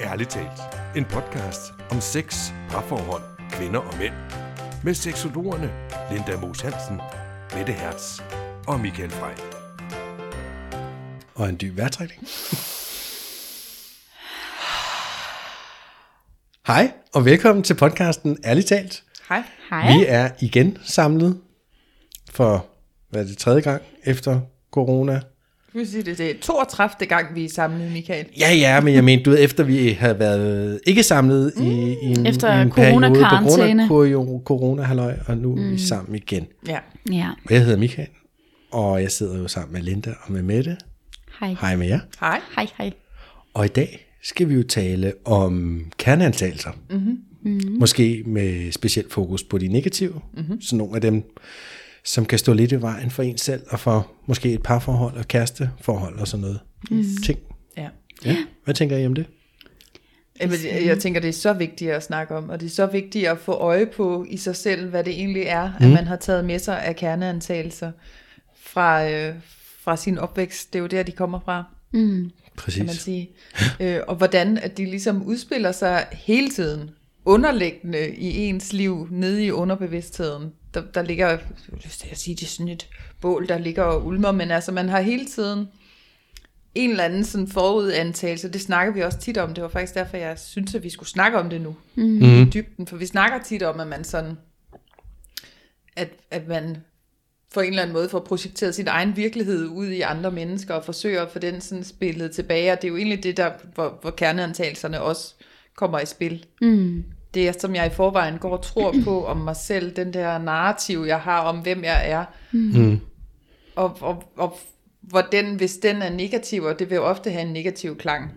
Ærligt talt. En podcast om sex, parforhold, kvinder og mænd. Med seksologerne Linda Moos Hansen, Mette Hertz og Michael Frey. Og en dyb vejrtrækning. Hej, og velkommen til podcasten Ærligt talt. Hej. Hej. Vi er igen samlet for, hvad er det, tredje gang efter corona. Jeg vil sige, det det er 32. gang, vi er samlet, Michael. Ja, ja, men jeg mente, du ved, efter vi havde været ikke samlet i, i en, Efter i en periode på coronakarantæne. corona, corona halløj, og nu er vi sammen igen. Ja. Ja. Og jeg hedder Michael, og jeg sidder jo sammen med Linda og med Mette. Hej. Hej med jer. Hej. Hej, hej. Og i dag skal vi jo tale om kerneantagelser. Mm-hmm. Mm-hmm. Måske med specielt fokus på de negative. Mm-hmm. Så nogle af dem, som kan stå lidt i vejen for en selv, og for måske et parforhold og kæresteforhold og sådan noget. Mm. Ting. Ja. Ja. Hvad tænker I om det? Jamen, jeg, jeg tænker, det er så vigtigt at snakke om, og det er så vigtigt at få øje på i sig selv, hvad det egentlig er, mm. at man har taget med sig af kerneantagelser fra, øh, fra sin opvækst. Det er jo der, de kommer fra, Mm. Præcis. kan man sige. øh, og hvordan at de ligesom udspiller sig hele tiden, underliggende i ens liv, nede i underbevidstheden. Der, der ligger, jeg vil lyst til at sige, det er sådan et bål, der ligger og ulmer, men altså man har hele tiden en eller anden sådan forudantagelse, det snakker vi også tit om, det var faktisk derfor, jeg synes, at vi skulle snakke om det nu, mm. i dybden, for vi snakker tit om, at man sådan, at, at man på en eller anden måde får projekteret sin egen virkelighed ud i andre mennesker, og forsøger at få den sådan spillet tilbage, og det er jo egentlig det, der, hvor, hvor kerneantagelserne også kommer i spil. Mm. Det er, som jeg i forvejen går og tror på om mig selv, den der narrativ, jeg har om, hvem jeg er, Mm. og, og, og hvor den, hvis den er negativ, og det vil jo ofte have en negativ klang,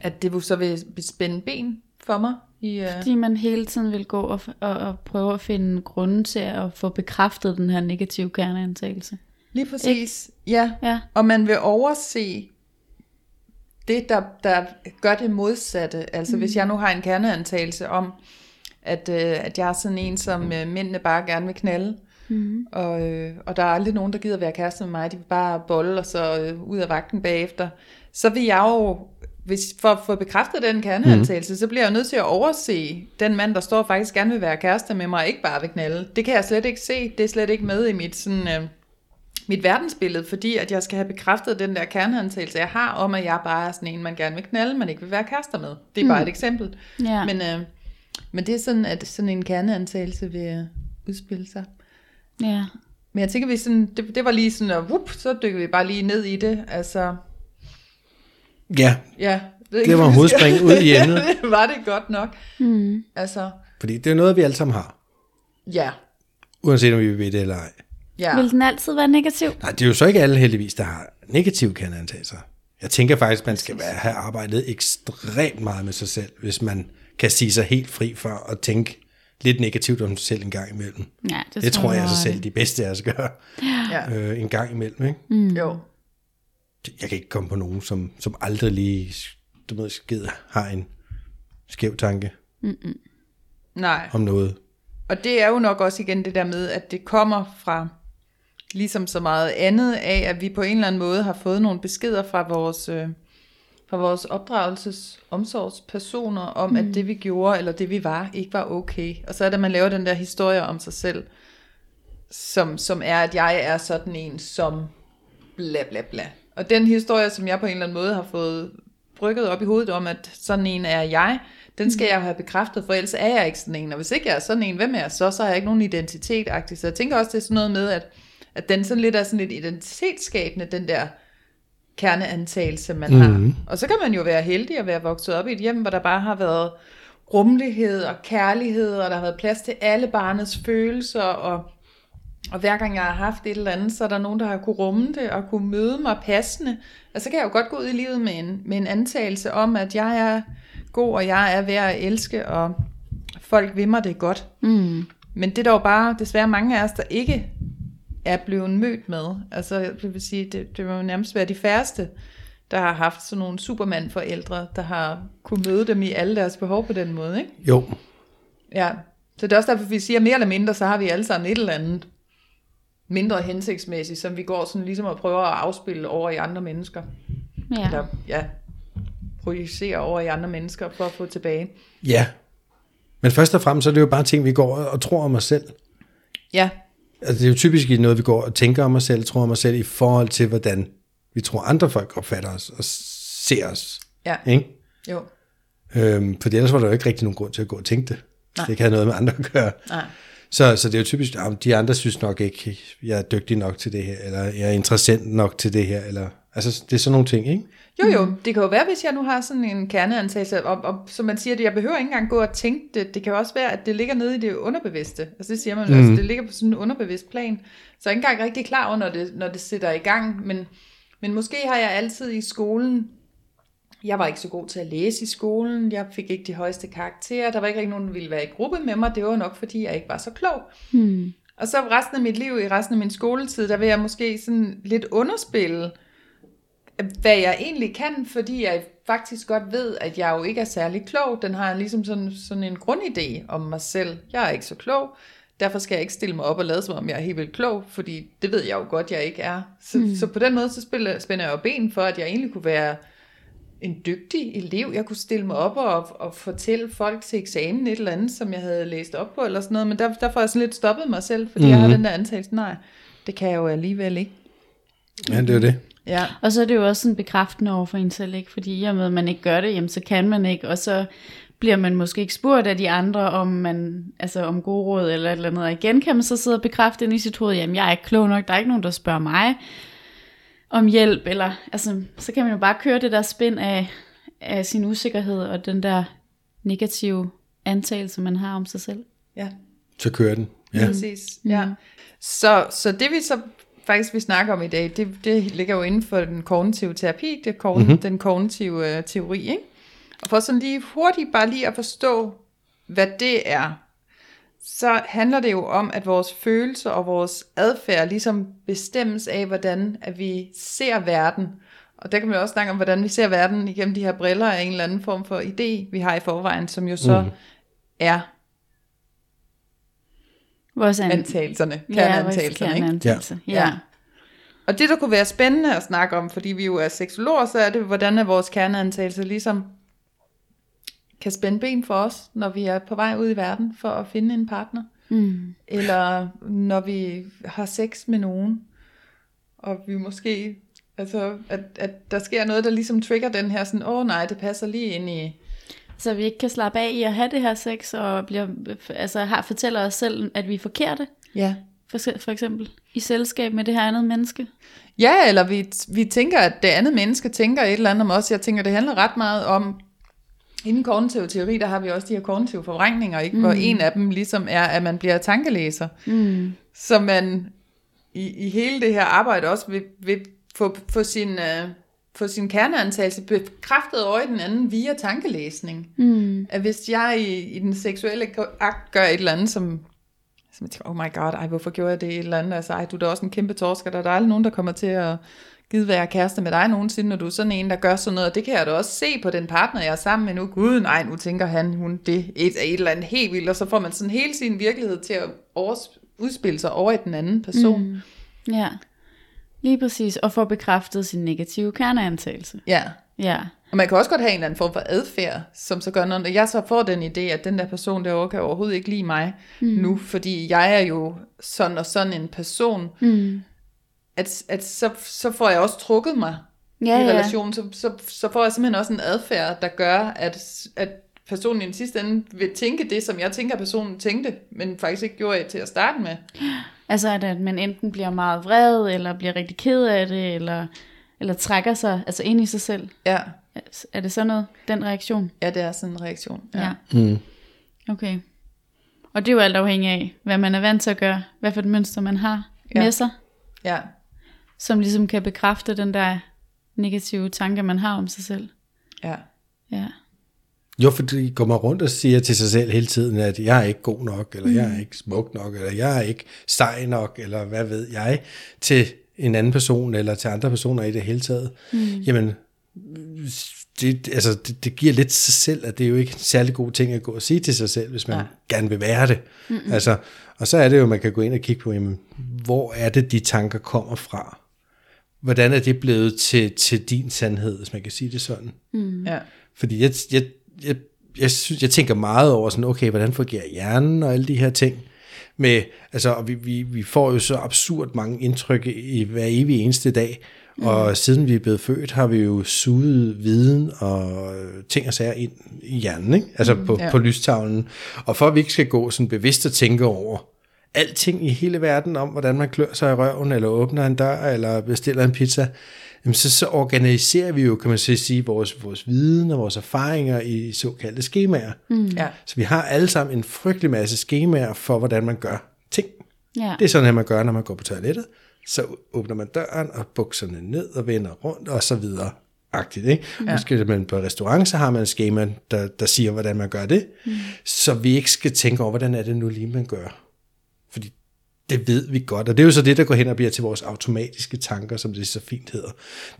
at det vil så vil spænde ben for mig. I, uh, Fordi man hele tiden vil gå og, og, og prøve at finde grunde til at få bekræftet den her negative kerneantagelse. lige præcis, ja. Ja. Og man vil overse det, der, der gør det modsatte. Altså mm. hvis jeg nu har en kerneantagelse om, at, øh, at jeg er sådan en, som øh, mændene bare gerne vil knalde, Mm. og, øh, og der er aldrig nogen, der gider være kæreste med mig, de vil bare bolle og så øh, ud af vagten bagefter, så vil jeg jo, hvis, for at få bekræftet den kerneantagelse, mm. så bliver jeg nødt til at overse den mand, der står faktisk gerne vil være kæreste med mig, og ikke bare vil knalde. Det kan jeg slet ikke se, det er slet ikke med i mit, sådan, øh, mit verdensbillede, fordi at jeg skal have bekræftet den der kerneantagelse, jeg har om, at jeg bare er sådan en, man gerne vil knalde, men ikke vil være kærester med. Det er bare et eksempel. Ja. Men, øh, men det er sådan, at sådan en kerneantagelse vil øh, udspille sig. ja. Men jeg tænker, vi sådan, det, det var lige sådan, at whoop, så dykker vi bare lige ned i det. Altså, Ja, ja. Det var hovedspring ud i emnet. var det godt nok? Mm. Altså, fordi det er noget, vi alle sammen har. ja. Uanset om vi ved det eller ej. Ja. Vil den altid være negativ? Nej, det er jo så ikke alle heldigvis, der har negative kerneantagelser. Jeg tænker faktisk, man skal være, have arbejdet ekstremt meget med sig selv, hvis man kan sige sig helt fri for at tænke lidt negativt om sig selv en gang imellem. Ja, Det, det tror jeg altså har selv de bedste af os gør ja. øh, en gang imellem. Ikke? Mm. Jo. Jeg kan ikke komme på nogen, som, som aldrig lige du ved, skid, har en skæv tanke Nej. om noget. Og det er jo nok også igen det der med, at det kommer fra, ligesom så meget andet af, at vi på en eller anden måde har fået nogle beskeder fra vores, øh, fra vores opdragelses omsorgspersoner om, mm. at det vi gjorde, eller det vi var, ikke var okay. Og så er det, at man laver den der historie om sig selv, som, som er, at jeg er sådan en, som bla bla bla. Og den historie, som jeg på en eller anden måde har fået brygget op i hovedet om, at sådan en er jeg, den skal jeg jo have bekræftet, for ellers er jeg ikke sådan en. Og hvis ikke jeg er sådan en, hvem er jeg så? Så har jeg ikke nogen identitet -agtig. Så jeg tænker også, det er sådan noget med, at, at den sådan lidt er sådan lidt identitetsskabende, den der kerneantagelse, man mm. har. Og så kan man jo være heldig at være vokset op i et hjem, hvor der bare har været rummelighed og kærlighed, og der har været plads til alle barnets følelser, og, og hver gang jeg har haft et eller andet, så er der nogen, der har kunne rumme det, og kunne møde mig passende. Og så kan jeg jo godt gå ud i livet med en, med en antagelse om, at jeg er god, og jeg er værd at elske, og folk vil mig det godt. Mm. Men det er der jo bare desværre mange af os, der ikke er blevet mødt med. Altså, det vil sige, det, det må jo nærmest være de færreste, der har haft sådan nogle supermandforældre, der har kunne møde dem i alle deres behov på den måde, ikke? Jo, Ja, så det er også derfor, vi siger mere eller mindre, så har vi alle sammen et eller andet mindre hensigtsmæssigt, som vi går sådan ligesom og prøver at afspille over i andre mennesker. Ja. Eller, ja, projicere over i andre mennesker for at få tilbage. Ja. Men først og fremmest så er det jo bare ting, vi går og tror om os selv. Ja, Altså, det er jo typisk noget, vi går og tænker om os selv, tror om os selv, i forhold til, hvordan vi tror, andre folk opfatter os og ser os. ja, Ikke? jo. Øhm, for ellers var der jo ikke rigtig nogen grund til at gå og tænke det. Hvis det ikke havde noget med andre at gøre. Nej. Så, så det er jo typisk, at de andre synes nok ikke, jeg er dygtig nok til det her, eller jeg er interessant nok til det her, eller, altså det er sådan nogle ting, ikke? Jo, jo, det kan jo være, hvis jeg nu har sådan en kerneantagelse, og, og som man siger, det, jeg behøver ikke engang gå og tænke det. Det kan jo også være, at det ligger nede i det underbevidste. Altså det siger man, mm. altså, det ligger på sådan en underbevidst plan. Så jeg er ikke engang rigtig klar over, når det, når det sætter i gang. Men, men måske har jeg altid i skolen, jeg var ikke så god til at læse i skolen, jeg fik ikke de højeste karakterer, der var ikke rigtig nogen, der ville være i gruppe med mig, det var nok fordi, jeg ikke var så klog. Hmm. Og så resten af mit liv, i resten af min skoletid, der vil jeg måske sådan lidt underspille, hvad jeg egentlig kan, fordi jeg faktisk godt ved, at jeg jo ikke er særlig klog. Den har ligesom sådan, sådan en grundidé om mig selv. Jeg er ikke så klog, derfor skal jeg ikke stille mig op og lade som om jeg er helt vildt klog, fordi det ved jeg jo godt, jeg ikke er. Så, mm. så på den måde, så spiller, spænder jeg jo ben for, at jeg egentlig kunne være en dygtig elev. Jeg kunne stille mig op og, og fortælle folk til eksamen et eller andet, som jeg havde læst op på, eller sådan noget. Men der, der får jeg sådan lidt stoppet mig selv, fordi mm-hmm. jeg har den der antagelse, nej, det kan jeg jo alligevel ikke. Ja, det er det. Ja, Og så er det jo også sådan bekræftende over for en selv, ikke? Fordi i og med, at man ikke gør det, jamen, så kan man ikke, og så bliver man måske ikke spurgt af de andre, om man, altså om gode råd eller et eller andet. Og igen kan man så sidde og bekræfte ind i sit hoved, jamen jeg er ikke klog nok, der er ikke nogen, der spørger mig om hjælp, eller altså, så kan man jo bare køre det der spænd af, af sin usikkerhed, og den der negative antagelse, man har om sig selv. ja. Så kører den. Ja. Ja. Præcis, ja. Så, så det vi så faktisk vi snakker om i dag, det, det ligger jo inden for den kognitive terapi, det kogn- mm-hmm. den kognitive øh, teori, ikke? Og for sådan lige hurtigt bare lige at forstå, hvad det er, så handler det jo om, at vores følelser og vores adfærd ligesom bestemmes af, hvordan at vi ser verden. Og der kan man også snakke om, hvordan vi ser verden igennem de her briller af en eller anden form for idé, vi har i forvejen, som jo så mm. er Vores an- antagelserne, ja, vores kerneantagelserne, ikke? Ja. Ja. ja. Og det, der kunne være spændende at snakke om, fordi vi jo er seksologer, så er det, hvordan er vores kerneantagelse ligesom kan spænde ben for os, når vi er på vej ud i verden for at finde en partner. Mm. Eller når vi har sex med nogen, og vi måske, altså, at, at der sker noget, der ligesom trigger den her sådan, åh oh, nej, det passer lige ind i, Så vi ikke kan slappe af i at have det her sex, og bliver, altså, har, fortæller os selv, at vi er forkerte, ja. for, for eksempel, i selskab med det her andet menneske. Ja, eller vi, vi tænker, at det andet menneske tænker et eller andet om os. Jeg tænker, det handler ret meget om, i den kognitive teori, der har vi også de her kognitive forvrængninger, ikke? Mm. hvor en af dem ligesom er, at man bliver tankelæser. Mm. Så man i, i hele det her arbejde også vil, vil få, få, sin, uh, få sin kerneantagelse bekræftet over i den anden via tankelæsning. Mm. At hvis jeg i, i den seksuelle akt gør et eller andet, som, som jeg tænker, oh my god, ej, hvorfor gjorde jeg det et eller andet? Altså, ej, du er da også en kæmpe torsker, der er aldrig nogen, der kommer til at gide være kæreste med dig nogensinde, når du er sådan en, der gør sådan noget. Og det kan jeg da også se på den partner, jeg er sammen med nu. Gud, nej, nu tænker han, hun det et, et eller andet helt vildt. Og så får man sådan hele sin virkelighed til at udspille sig over i den anden person. Mm. Ja, lige præcis. Og få bekræftet sin negative kerneantagelse. Ja. Ja. Og man kan også godt have en eller anden form for adfærd, som så gør noget. Når jeg så får den idé, at den der person derovre kan overhovedet ikke lide mig mm. nu, fordi jeg er jo sådan og sådan en person, Mm. at, at så, så får jeg også trukket mig Ja, i ja. relationen, så, så, så får jeg simpelthen også en adfærd, der gør, at, at personen i den sidste ende vil tænke det, som jeg tænker, personen tænkte, men faktisk ikke gjorde til at starte med. Altså at, at man enten bliver meget vred, eller bliver rigtig ked af det, eller, eller trækker sig altså ind i sig selv. Ja, Er det sådan noget, den reaktion? ja det er sådan en reaktion. Ja. Mm. Okay. Og det er jo alt afhængig af, hvad man er vant til at gøre, hvad for et mønster man har Ja. ja. med sig, ja. som ligesom kan bekræfte den der negative tanke, man har om sig selv. ja. Ja. Jo, fordi går man rundt og siger til sig selv hele tiden, at jeg er ikke god nok, eller mm. jeg er ikke smuk nok, eller jeg er ikke sej nok, eller hvad ved jeg, til en anden person, eller til andre personer i det hele taget, mm. jamen, det, altså, det, det giver lidt sig selv, at det er jo ikke en særlig god ting at gå og sige til sig selv, hvis man Nej. ja. gerne vil være det. Mm-hmm. Altså, og så er det jo, man kan gå ind og kigge på, jamen, hvor er det, de tanker kommer fra? hvordan er det blevet til, til din sandhed, hvis man kan sige det sådan. Ja. Fordi jeg, jeg, jeg, jeg, synes, jeg tænker meget over sådan, okay, hvordan fungerer hjernen og alle de her ting. Med, altså, og vi, vi, vi får jo så absurd mange indtryk i hver evig eneste dag, og mm. siden vi er blevet født, har vi jo suget viden og ting og sager ind i hjernen, ikke? altså mm, på, ja. på lystavlen. Og for at vi ikke skal gå sådan bevidst og tænke over alting i hele verden om, hvordan man klør sig i røven, eller åbner en dør, eller bestiller en pizza, jamen så, så organiserer vi jo, kan man så sige, vores, vores viden og vores erfaringer i såkaldte skemaer. Mm. Ja. Så vi har alle sammen en frygtelig masse skemaer for, hvordan man gør ting. Ja. Det er sådan, at man gør, når man går på toilettet. Så åbner man døren og bukserne ned og vender rundt og så videre. Agtigt, ikke? Ja. Måske man på restaurant, så har man et schema, der, der siger, hvordan man gør det. Mm. Så vi ikke skal tænke over, hvordan er det nu lige, man gør. Fordi det ved vi godt, og det er jo så det, der går hen og bliver til vores automatiske tanker, som det så fint hedder.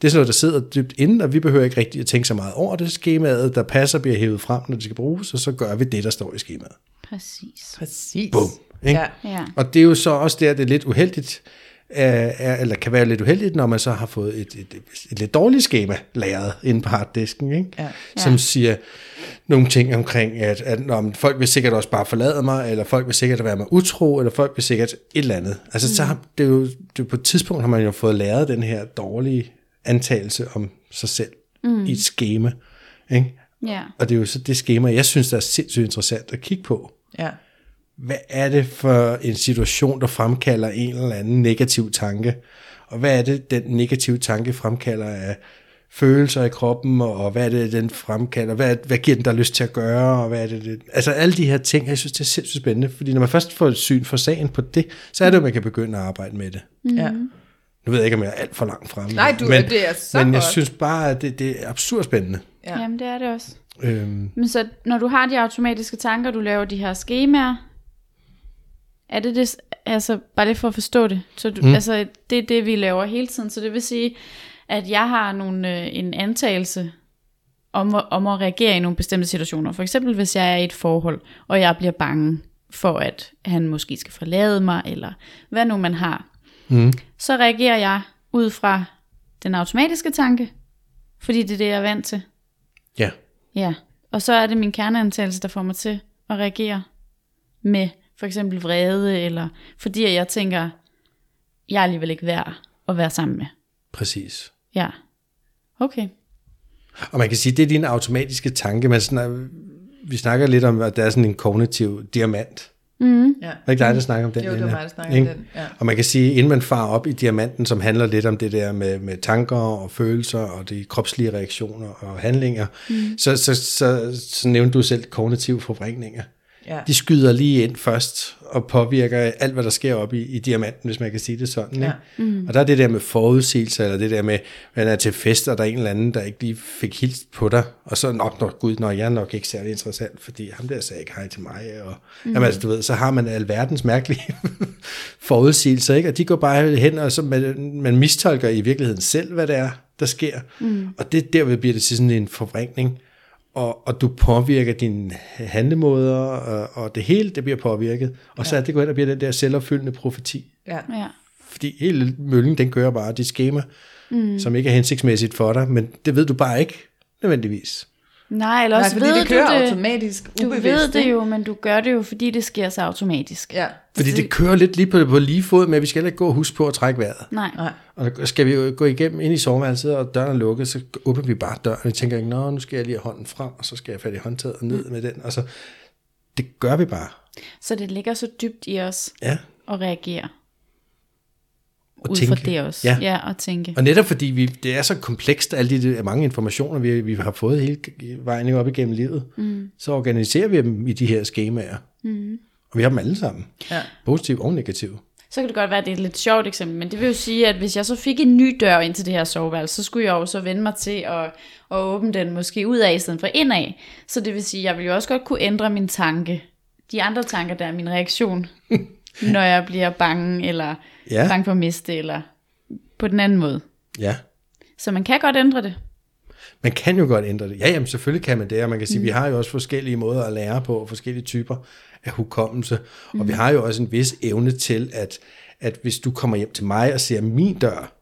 Det er sådan noget, der sidder dybt inde, og vi behøver ikke rigtig at tænke så meget over det. Skemaet, der passer, bliver hævet frem, når det skal bruges, og så gør vi det, der står i skemaet. Præcis. Præcis. Bum. Ikke? Ja. Ja. Og det er jo så også der, det er lidt uheldigt, er, eller kan være lidt uheldigt, når man så har fået et, et, et, lidt dårligt schema lagret inde på harddisken, ikke? Ja. som Ja. siger nogle ting omkring, at, at når folk vil sikkert også bare forlade mig, eller folk vil sikkert være mig utro, eller folk vil sikkert et eller andet. Altså mm. så har, det er jo, det på et tidspunkt har man jo fået læret den her dårlige antagelse om sig selv mm. i et schema. Ikke? Ja. Og det er jo så det schema, jeg synes, der er sindssygt interessant at kigge på Ja. Hvad er det for en situation, der fremkalder en eller anden negativ tanke? Og hvad er det, den negative tanke fremkalder af følelser i kroppen, og, hvad er det, den fremkalder? Hvad, hvad giver den der lyst til at gøre? Og hvad er det, det? Altså alle de her ting, jeg synes, det er sindssygt spændende, fordi når man først får et syn for sagen på det, så er det, at man kan begynde at arbejde med det. ja. Nu ved jeg ikke, om jeg er alt for langt fremme. Nej, du- men, det er så Men jeg godt. synes bare, at det, det er absurd spændende. Ja. Jamen, det er det også. Øhm, Men så når du har de automatiske tanker, du laver de her skemaer, er det det, altså bare lige for at forstå det, så du, mm. altså det er det, vi laver hele tiden, så det vil sige, at jeg har nogle, øh, en antagelse om, at- om at reagere i nogle bestemte situationer. For eksempel hvis jeg er i et forhold, og jeg bliver bange for, at han måske skal forlade mig, eller hvad nu man har. Mm. Så reagerer jeg ud fra den automatiske tanke, fordi det er det, jeg er vant til. ja, Ja, og så er det min kerneantagelse, der får mig til at reagere med for eksempel vrede, eller fordi jeg tænker, jeg er alligevel ikke værd at være sammen med. præcis. Ja, okay. Og man kan sige, det er din automatiske tanke. Man sådan, vi snakker lidt om, at der er sådan en kognitiv diamant. ja. Er det ikke dig, der snakker om den? Jo, det var mig, der snakkede om den, ja. Og man kan sige, inden man farer op i diamanten, som handler lidt om det der med, med tanker og følelser og de kropslige reaktioner og handlinger, mm. så, så, så, så nævnte du selv kognitive forvrængninger. Ja. De skyder lige ind først og påvirker alt, hvad der sker op i, i diamanten, hvis man kan sige det sådan. Ikke? Ja. Mm. Og der er det der med forudsigelse, eller det der med, man er til fest, og der er en eller anden, der ikke lige fik hilst på dig, og så nok, nok gud, når jeg er nok ikke særlig interessant, fordi ham der sagde ikke hej til mig, og mm. jamen, altså, du ved, så har man alverdens mærkelige forudsigelser, ikke? og de går bare hen, og så man, man mistolker i virkeligheden selv, hvad det er, der sker, mm. og det derved bliver det til sådan en forvrængning, og, og du påvirker dine handlemåder, og, og det hele, det bliver påvirket. Og så er det går hen og bliver den der selvopfyldende profeti. Ja. Ja. Fordi hele møllen, den kører bare dit schema, mm. som ikke er hensigtsmæssigt for dig, men det ved du bare ikke nødvendigvis. Nej, eller Nej, også fordi ved det kører du det. automatisk, Du ubevidst. ved det jo, men du gør det jo, fordi det sker så automatisk. Ja. Fordi det kører lidt lige på, på lige fod at vi skal heller ikke gå og huske på at trække vejret. Nej. Nej. Og skal vi jo gå igennem ind i soveværelset, og døren er lukket, så åbner vi bare døren, og vi tænker ikke, nå, nu skal jeg lige have hånden frem, og så skal jeg fat i håndtaget og ned med den. Og så, det gør vi bare. Så det ligger så dybt i os Ja. at reagere. Og ud tænke. fra det også. Ja. ja og tænke. Og netop fordi vi, det er så komplekst, alle de mange informationer, vi, vi har fået hele vejen op igennem livet, mm. så organiserer vi dem i de her skemaer. Mm. Og vi har dem alle sammen. Ja. Positiv og negativ. Så kan det godt være, at det er et lidt sjovt eksempel, men det vil jo sige, at hvis jeg så fik en ny dør ind til det her soveværelse, så skulle jeg jo så vende mig til at, at åbne den måske ud af i stedet for indad. Så det vil sige, at jeg vil jo også godt kunne ændre min tanke. De andre tanker, der er min reaktion, når jeg bliver bange, eller Ja. bange for at miste, eller på den anden måde. Ja. Så man kan godt ændre det. Man kan jo godt ændre det. Ja, jamen selvfølgelig kan man det, og man kan sige, mm. vi har jo også forskellige måder at lære på, forskellige typer af hukommelse, mm. og vi har jo også en vis evne til at, at hvis du kommer hjem til mig og ser min dør,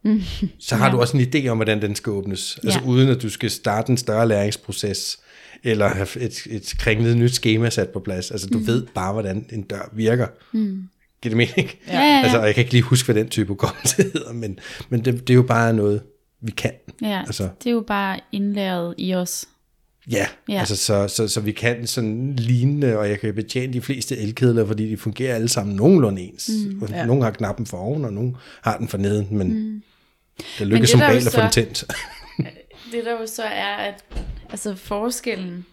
så har Ja. du også en idé om, hvordan den skal åbnes. Altså Ja. uden at du skal starte en større læringsproces, eller have et, et kringlet nyt schema sat på plads. Altså du ved bare, hvordan en dør virker. Mm. Giver det mening? Ja, ja, ja. Altså, jeg kan ikke lige huske, hvad den type hukommelse hedder, men, men det, det er jo bare noget, vi kan. Ja, Altså. det er jo bare indlæret i os. Ja, Ja. altså så, så, så vi kan sådan lignende, og jeg kan betjene de fleste elkedler, fordi de fungerer alle sammen nogenlunde ens. Mm, ja. Nogle har knappen for oven, og nogle har den for neden, men mm. det lykkes det som regel at få den tændt. Det der jo så er, at altså forskellen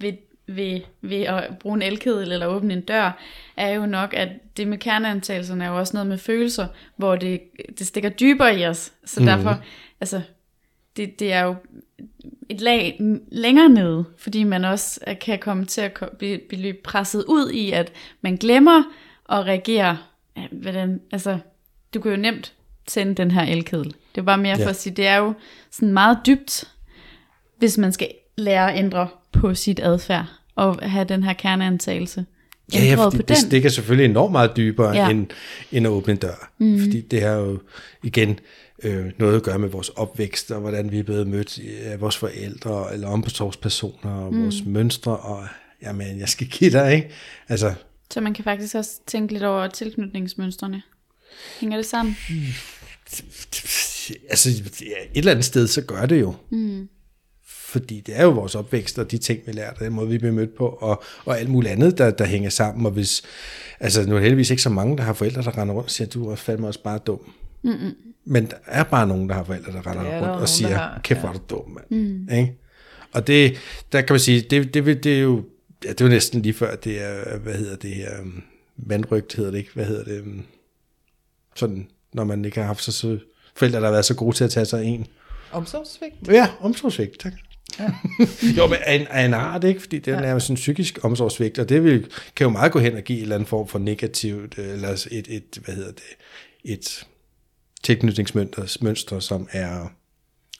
ved, ved, ved at bruge en elkedel eller åbne en dør, er jo nok, at det med kerneantagelserne er jo også noget med følelser, hvor det, det stikker dybere i os. Så mm. derfor, altså, det, det er jo et lag længere nede, fordi man også kan komme til at blive, blive presset ud i, at man glemmer at reagere. Ja, Hvordan, altså, du kan jo nemt tænde den her elkedel. Det er bare mere for Ja. at sige, det er jo sådan meget dybt, hvis man skal lære at ændre på sit adfærd, og have den her kerneantagelse Ja, ja, fordi på det den. stikker selvfølgelig enormt meget dybere ja. End, end at åbne en dør. Mm. Fordi det har jo igen øh, noget at gøre med vores opvækst, og hvordan vi er blevet mødt af vores forældre, eller omsorgspersoner, og mm. vores mønstre, og jamen, jeg skal give dig, ikke? Altså, Så man kan faktisk også tænke lidt over tilknytningsmønstrene. Hænger det sammen? altså et eller andet sted, så gør det jo. Mm. Fordi det er jo vores opvækst, og de ting, vi lærte, den måde, vi bliver mødt på, og, og alt muligt andet, der, der hænger sammen. Og hvis, altså nu er heldigvis ikke så mange, der har forældre, der render rundt og siger, du er fandme også bare dum. Mm-mm. Men der er bare nogen, der har forældre, der render er rundt og siger, har, kæft ja. hvor er du dum, mand. Mm. Ikke? Og det, der kan man sige, det, det, det, det er jo, ja, det er jo næsten lige før, det er, hvad hedder det her, vandrygt hedder det ikke, hvad hedder det, sådan, når man ikke har haft så, så forældre, der har været så gode til at tage sig en. Omsorgsvigt. Ja, omsorgsvigt, tak. Ja. jo, men af en, af en art, ikke? Fordi det er nærmest en psykisk omsorgsvigt, og det vil, kan jo meget gå hen og give en eller anden form for negativt, øh, eller et, et hvad hedder det, et tilknytningsmønster, mønster, som er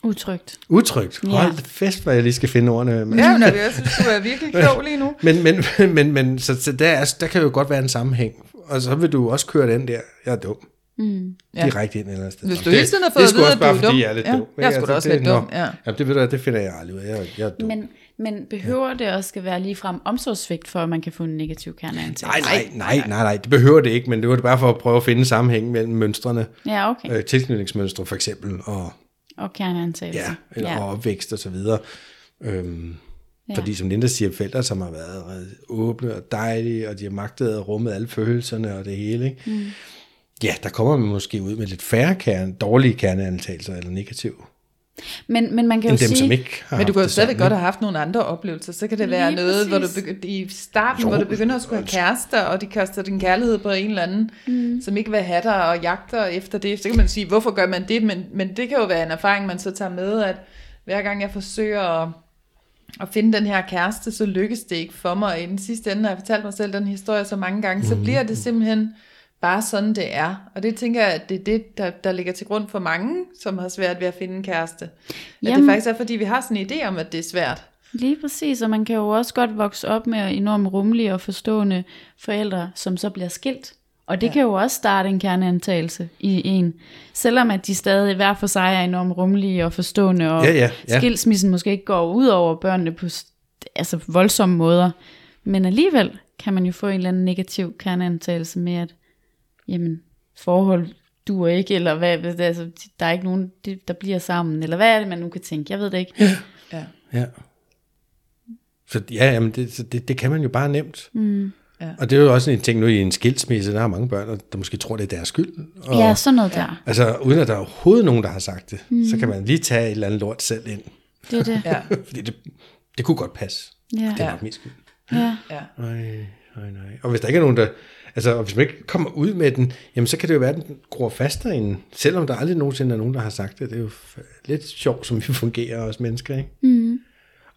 Utrygt. utrygt. Ja. Hold fest, hvor jeg lige skal finde ordene. Men, Ja, men jeg synes, du er virkelig klog lige nu. men, men, men, men så, så der, er, der kan jo godt være en sammenhæng. Og så vil du også køre den der, jeg er dum. Mm. Ja. Direkte ind et eller andet sted. Hvis du det- hele tiden har det fået er at vide, også at du bare, er fordi dum. jeg er lidt Ja, dum. ikke? jeg er da også det- lidt dum, nå. ja. Jamen, det ved du det finder jeg aldrig ud af. Jeg, jeg er dum. Men, men behøver det også skal være ligefrem omsorgsvigt, for at man kan få en negativ kerneantagelse? Nej, nej, nej, nej, nej, det behøver det ikke, men det var det bare for at prøve at finde sammenhæng mellem mønstrene, Ja, okay. øh, tilknytningsmønstre for eksempel, og, Og kerneantagelse. ja, eller, ja. og opvækst og så videre. Øhm, Ja. Fordi som Linda siger, forældre, som har været åbne og dejlige, og de har magtet at rumme alle følelserne og det hele. Ikke? Mm. Ja, der kommer man måske ud med lidt færre kerne, dårlige kerneantagelser eller negative, Men, men man kan end jo dem, sige, som ikke har Men du kan jo det stadig sådan, godt have haft nogle andre oplevelser. Så kan det Lige være noget, hvor du præcis. begy- i starten, Jo. hvor du begynder at skulle have kærester, og de kaster din kærlighed på en eller anden, mm. som ikke vil have dig og jagter efter det. Så kan man sige, hvorfor gør man det? Men, men det kan jo være en erfaring, man så tager med, at hver gang jeg forsøger at, at finde den her kæreste, så lykkes det ikke for mig. Og i den sidste ende har jeg fortalt mig selv den historie så mange gange, så bliver det simpelthen bare sådan, det er. Og det tænker jeg, at det er det, der, der ligger til grund for mange, som har svært ved at finde en kæreste. At det Jamen- faktisk er, fordi vi har sådan en idé om, at det er svært. Lige præcis, og man kan jo også godt vokse op med enormt rummelige og forstående forældre, som så bliver skilt. Og det ja. kan jo også starte en kerneantagelse i en. Selvom at de stadig hver for sig er enormt rummelige og forstående, og Ja, ja, ja. skilsmissen måske ikke går ud over børnene på altså voldsomme måder. Men alligevel kan man jo få en eller anden negativ kerneantagelse med, at jamen, forhold duer ikke, eller hvad, altså, der er ikke nogen, det- der bliver sammen, eller hvad er det, man nu kan tænke? Jeg ved det ikke. Ja. Ja. Så ja, jamen det, så det, det kan man jo bare nemt. Mm. Ja. Og det er jo også en ting nu i en skilsmisse, der er mange børn, der måske tror, det er deres skyld. Og, Ja, sådan noget der. Altså uden at der er overhovedet nogen, der har sagt det, mm. så kan man lige tage et eller andet lort selv ind. Det er det. Ja, Fordi det, det kunne godt passe. Ja. Det er Ja. nok min skyld. ja. ja. Nej, nej, nej. Og hvis der ikke er nogen, der... Altså, og hvis man ikke kommer ud med den, jamen så kan det jo være, at den gror fast derinde. Selvom der aldrig nogensinde er nogen, der har sagt det. Det er jo lidt sjovt, som vi fungerer os mennesker, ikke? Mm.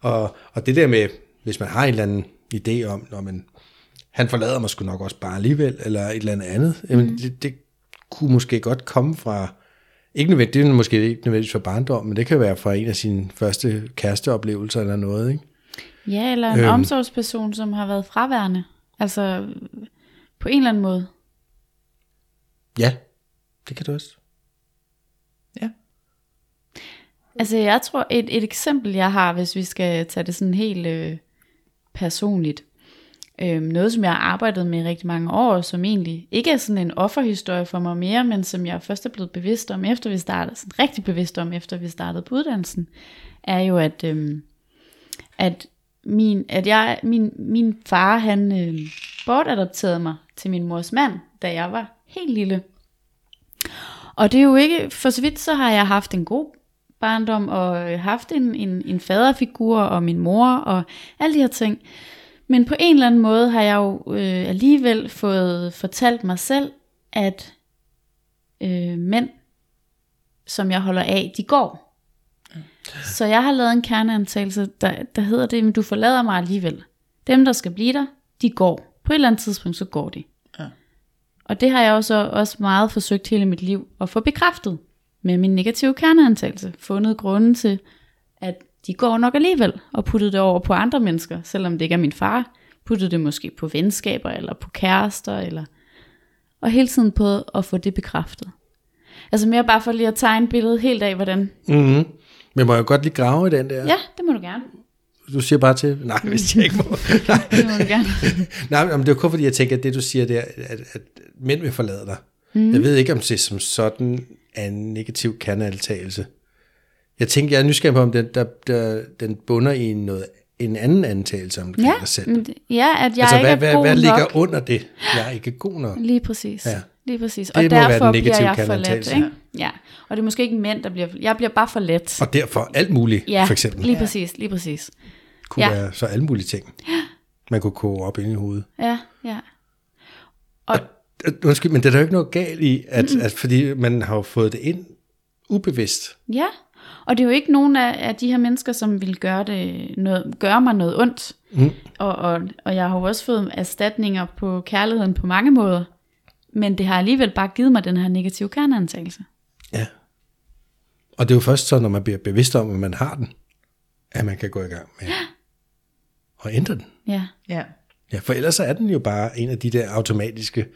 Og, og det der med, hvis man har en eller anden idé om, når man, han forlader mig sgu nok også bare alligevel, eller et eller andet andet, jamen det, det kunne måske godt komme fra, ikke nødvendigt, det er måske ikke nødvendigvis fra barndom, men det kan være fra en af sine første kæresteoplevelser eller noget, ikke? Ja, eller en øhm. omsorgsperson, som har været fraværende. Altså på en eller anden måde. Ja, det kan du også. Ja. Altså jeg tror, et, et eksempel jeg har, hvis vi skal tage det sådan helt øh, personligt. Øh, noget som jeg har arbejdet med i rigtig mange år, som egentlig ikke er sådan en offerhistorie for mig mere, men som jeg først er blevet bevidst om, efter vi startede, sådan rigtig bevidst om, efter vi startede på uddannelsen, er jo, at, øh, at, min, at jeg, min, min far, han øh, bortadopterede mig til min mors mand, da jeg var helt lille. Og det er jo ikke, for så vidt så har jeg haft en god barndom, og haft en, en, en faderfigur, og min mor, og alle de her ting. Men på en eller anden måde har jeg jo øh, alligevel fået fortalt mig selv, at øh, mænd, som jeg holder af, de går. Så jeg har lavet en kerneantagelse, der, der hedder det, men du forlader mig alligevel. Dem, der skal blive der, de går. På et eller andet tidspunkt, så går de. Ja. Og det har jeg også, også meget forsøgt hele mit liv at få bekræftet med min negative kerneantagelse. Fundet grunden til, at de går nok alligevel, og puttet det over på andre mennesker, selvom det ikke er min far. Puttet det måske på venskaber, eller på kærester, eller... Og hele tiden på at få det bekræftet. Altså mere bare for lige at tegne billedet helt af, hvordan... Mm-hmm. Men må jeg godt lige grave i den der? Ja, det må du gerne. Du siger bare til, nej, hvis jeg ikke må. nej, Det må du gerne. nej, men det er jo kun fordi, jeg tænker, at det du siger der, at, at mænd vil forlade dig. Mm. Jeg ved ikke, om det som sådan er en negativ kerneantagelse. Jeg tænker, jeg er nysgerrig på, om den, der, der, den bunder i noget, en anden antagelse om Ja, dig selv. men det- ja, at jeg altså, ikke hvad, er hvad, god hvad nok. ligger under det? Jeg er ikke god nok. Lige præcis. Ja. Lige præcis. Det og må være den derfor bliver jeg forladt. Ikke? Ja. Og det er måske ikke mænd, der bliver... Jeg bliver bare for let. Og derfor alt muligt, Ja, for eksempel, lige præcis, lige præcis. Kunne ja. være så alle mulige ting. Man kunne koge op ind i hovedet. Ja, ja. Og, Øh, Undskyld, men det er der jo ikke noget galt i, at, mm. at fordi man har jo fået det ind ubevidst. ja, og det er jo ikke nogen af, af de her mennesker, som vil gøre, det noget, gøre mig noget ondt. Mm. Og, og, og jeg har jo også fået erstatninger på kærligheden på mange måder. Men det har alligevel bare givet mig den her negative kerneantagelse. Ja. Og det er jo først så, når man bliver bevidst om, at man har den, at man kan gå i gang med at ændre den. Ja. Ja. Ja, for ellers så er den jo bare en af de der automatiske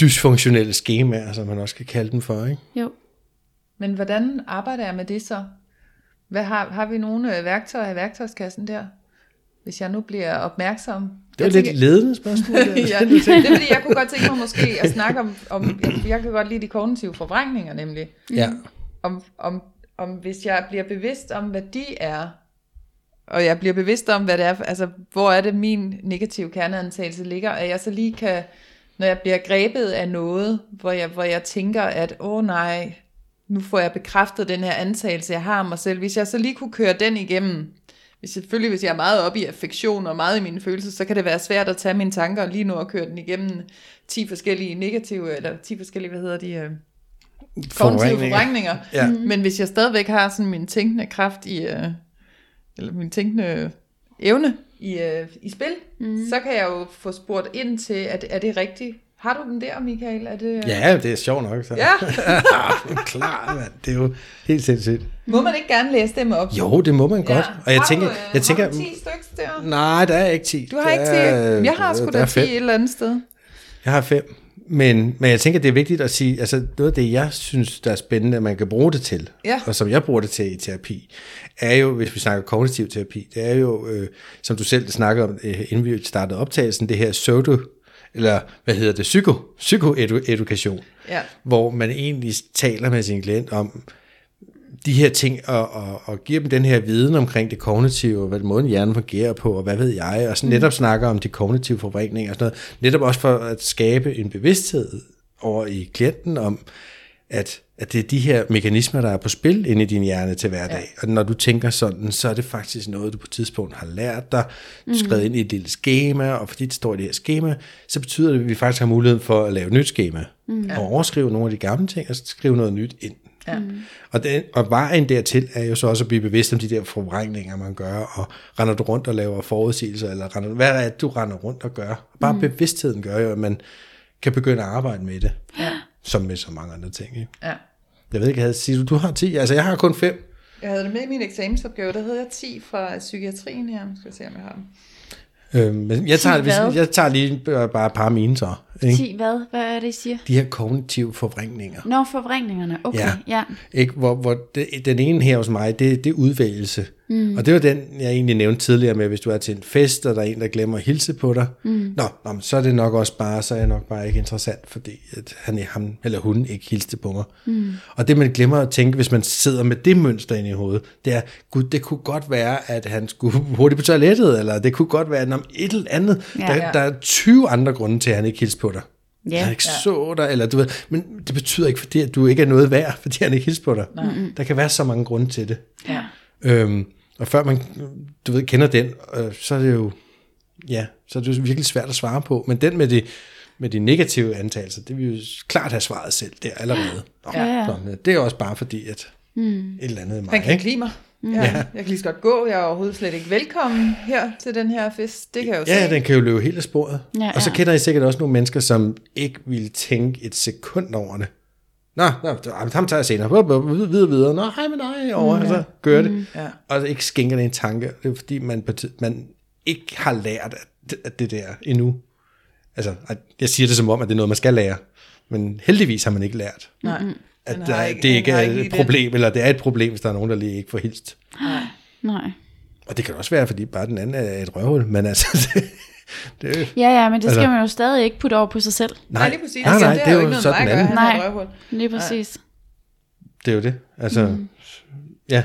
dysfunktionelle skemaer, som man også kan kalde dem for, ikke? Jo. Men hvordan arbejder jeg med det så? Hvad har, har vi nogle øh, værktøjer i værktøjskassen der? Hvis jeg nu bliver opmærksom. Det er lidt tænker- ledende spørgsmål. der. ja, det er fordi, jeg kunne godt tænke mig måske at snakke om, om jeg, jeg kan godt lide de kognitive forvrængninger nemlig. ja. Om, om, om hvis jeg bliver bevidst om, hvad de er, og jeg bliver bevidst om, hvad det er, altså hvor er det min negative kerneantagelse ligger, at jeg så lige kan, når jeg bliver grebet af noget, hvor jeg, hvor jeg tænker, at åh oh, nej, nu får jeg bekræftet den her antagelse, jeg har om mig selv. Hvis jeg så lige kunne køre den igennem, hvis selvfølgelig hvis jeg er meget oppe i affektion og meget i mine følelser, så kan det være svært at tage mine tanker og lige nu at køre den igennem 10 forskellige negative, eller 10 forskellige, hvad hedder de, øh, kognitive Forvrængninger. Ja. Men hvis jeg stadigvæk har sådan min tænkende kraft i, øh, eller min tænkende evne i, øh, i spil, mm. så kan jeg jo få spurgt ind til, at er det rigtigt? Har du den der, Michael? Er det, ja, det er sjovt nok. Så. Ja. Klar, mand. Det er jo helt sindssygt. Må man ikke gerne læse dem op? Jo, det må man godt. Og jeg har tænker, du, øh, jeg tænker, har du 10 stykker der? nej, der er ikke 10. Du har ikke 10? Der er- Jeg har sgu der da er 10 fem. et eller andet sted. Jeg har fem. Men, men jeg tænker, det er vigtigt at sige, altså noget af det, jeg synes, der er spændende, at man kan bruge det til, Ja. og som jeg bruger det til i terapi, er jo, hvis vi snakker kognitiv terapi, det er jo, øh, som du selv snakkede om, øh, inden vi startede optagelsen, det her pseudo, eller hvad hedder det, psyko, psykoedukation, Ja. hvor man egentlig taler med sin klient om de her ting, og, og, og giver dem den her viden omkring det kognitive, og hvad måden hjernen fungerer på, og hvad ved jeg, og så netop snakker om de kognitive forvrængninger og sådan noget, netop også for at skabe en bevidsthed over i klienten om, at, at det er de her mekanismer, der er på spil inde i din hjerne til hverdag. Ja. Og når du tænker sådan, så er det faktisk noget, du på et tidspunkt har lært dig, du skrevet ind i et lille schema, og fordi det står i det her schema, så betyder det, at vi faktisk har muligheden for at lave et nyt schema, mm. og overskrive nogle af de gamle ting, og så skrive noget nyt ind. Ja. Og, den, og vejen dertil er jo så også at blive bevidst om de der forvrængninger, man gør, og render du rundt og laver forudsigelser, eller render, hvad er det, du render rundt og gør? Bare mm. bevidstheden gør jo, at man kan begynde at arbejde med det, Ja. som med så mange andre ting. Ikke? ja. Jeg ved ikke, havde, siger du, du har 10? Altså, jeg har kun 5. Jeg havde det med i min eksamensopgave, der havde jeg 10 fra psykiatrien her. Skal vi se, om jeg har dem. Øh, men jeg tager, hvis, jeg tager lige bare bare et par af mine så. Ikke? 10 hvad? Hvad er det, I siger? De her kognitive forvrængninger. Nå, forvrængingerne. Okay, Ja. ja. Ikke? Hvor, hvor det, den ene her hos mig, det, det er udvælgelse. Mm. Og det var den, jeg egentlig nævnte tidligere med, hvis du er til en fest, og der er en, der glemmer at hilse på dig. Mm. Nå, nå, men så er det nok også bare, så er jeg nok bare ikke interessant, fordi at han, ham eller hun ikke hilste på mig. Mm. Og det, man glemmer at tænke, hvis man sidder med det mønster inde i hovedet, det er, gud, det kunne godt være, at han skulle hurtigt på toilettet, eller det kunne godt være, at et eller andet. Ja. der, Ja. der er 20 andre grunde til, at han ikke hilste på dig. Ja. Han ikke så dig, eller du ved, men det betyder ikke, fordi at du ikke er noget værd, fordi han ikke hilser på dig. Mm-hmm. Der kan være så mange grunde til det. Ja. Øhm, og før man, du ved, kender den, øh, så er det jo, ja, så er det jo virkelig svært at svare på. Men den med de, med de negative antagelser, det vil jo klart have svaret selv der allerede. Nå, Ja, ja. nå, det er også bare fordi, at mm. et eller andet i mig, Han kan ikke? lide mig. Ja, Jeg kan lige så godt gå. Jeg er overhovedet slet ikke velkommen her til den her fest. Det kan jeg jo Ja, se. den kan jo løbe helt af sporet. Ja, og så ja. kender I sikkert også nogle mennesker, som ikke vil tænke et sekund over det. Nå, nå ham tager jeg senere. Videre, videre, videre. Nå, hej med dig. Over, mm, så gør det. Ja. Og så ikke skænker det en tanke. Det er fordi, man, man ikke har lært at, det der endnu. Altså, jeg siger det som om, at det er noget, man skal lære. Men heldigvis har man ikke lært, Nej. At der, ikke- det ikke er ikke et problem, eller det er et problem, hvis der er nogen, der lige ikke får hilst. Nej. Nej. Og det kan også være, fordi bare den anden er et røvhul, men altså, det, det er jo- Ja, ja, men det skal Altså- man jo stadig ikke putte over på sig selv. Nej, lige præcis. Nej, Altså, nej, det, er jo ikke noget sådan med mig at anden. gøre. Nej. røvhul. Lige præcis. Det er jo det. Altså, mm. ja.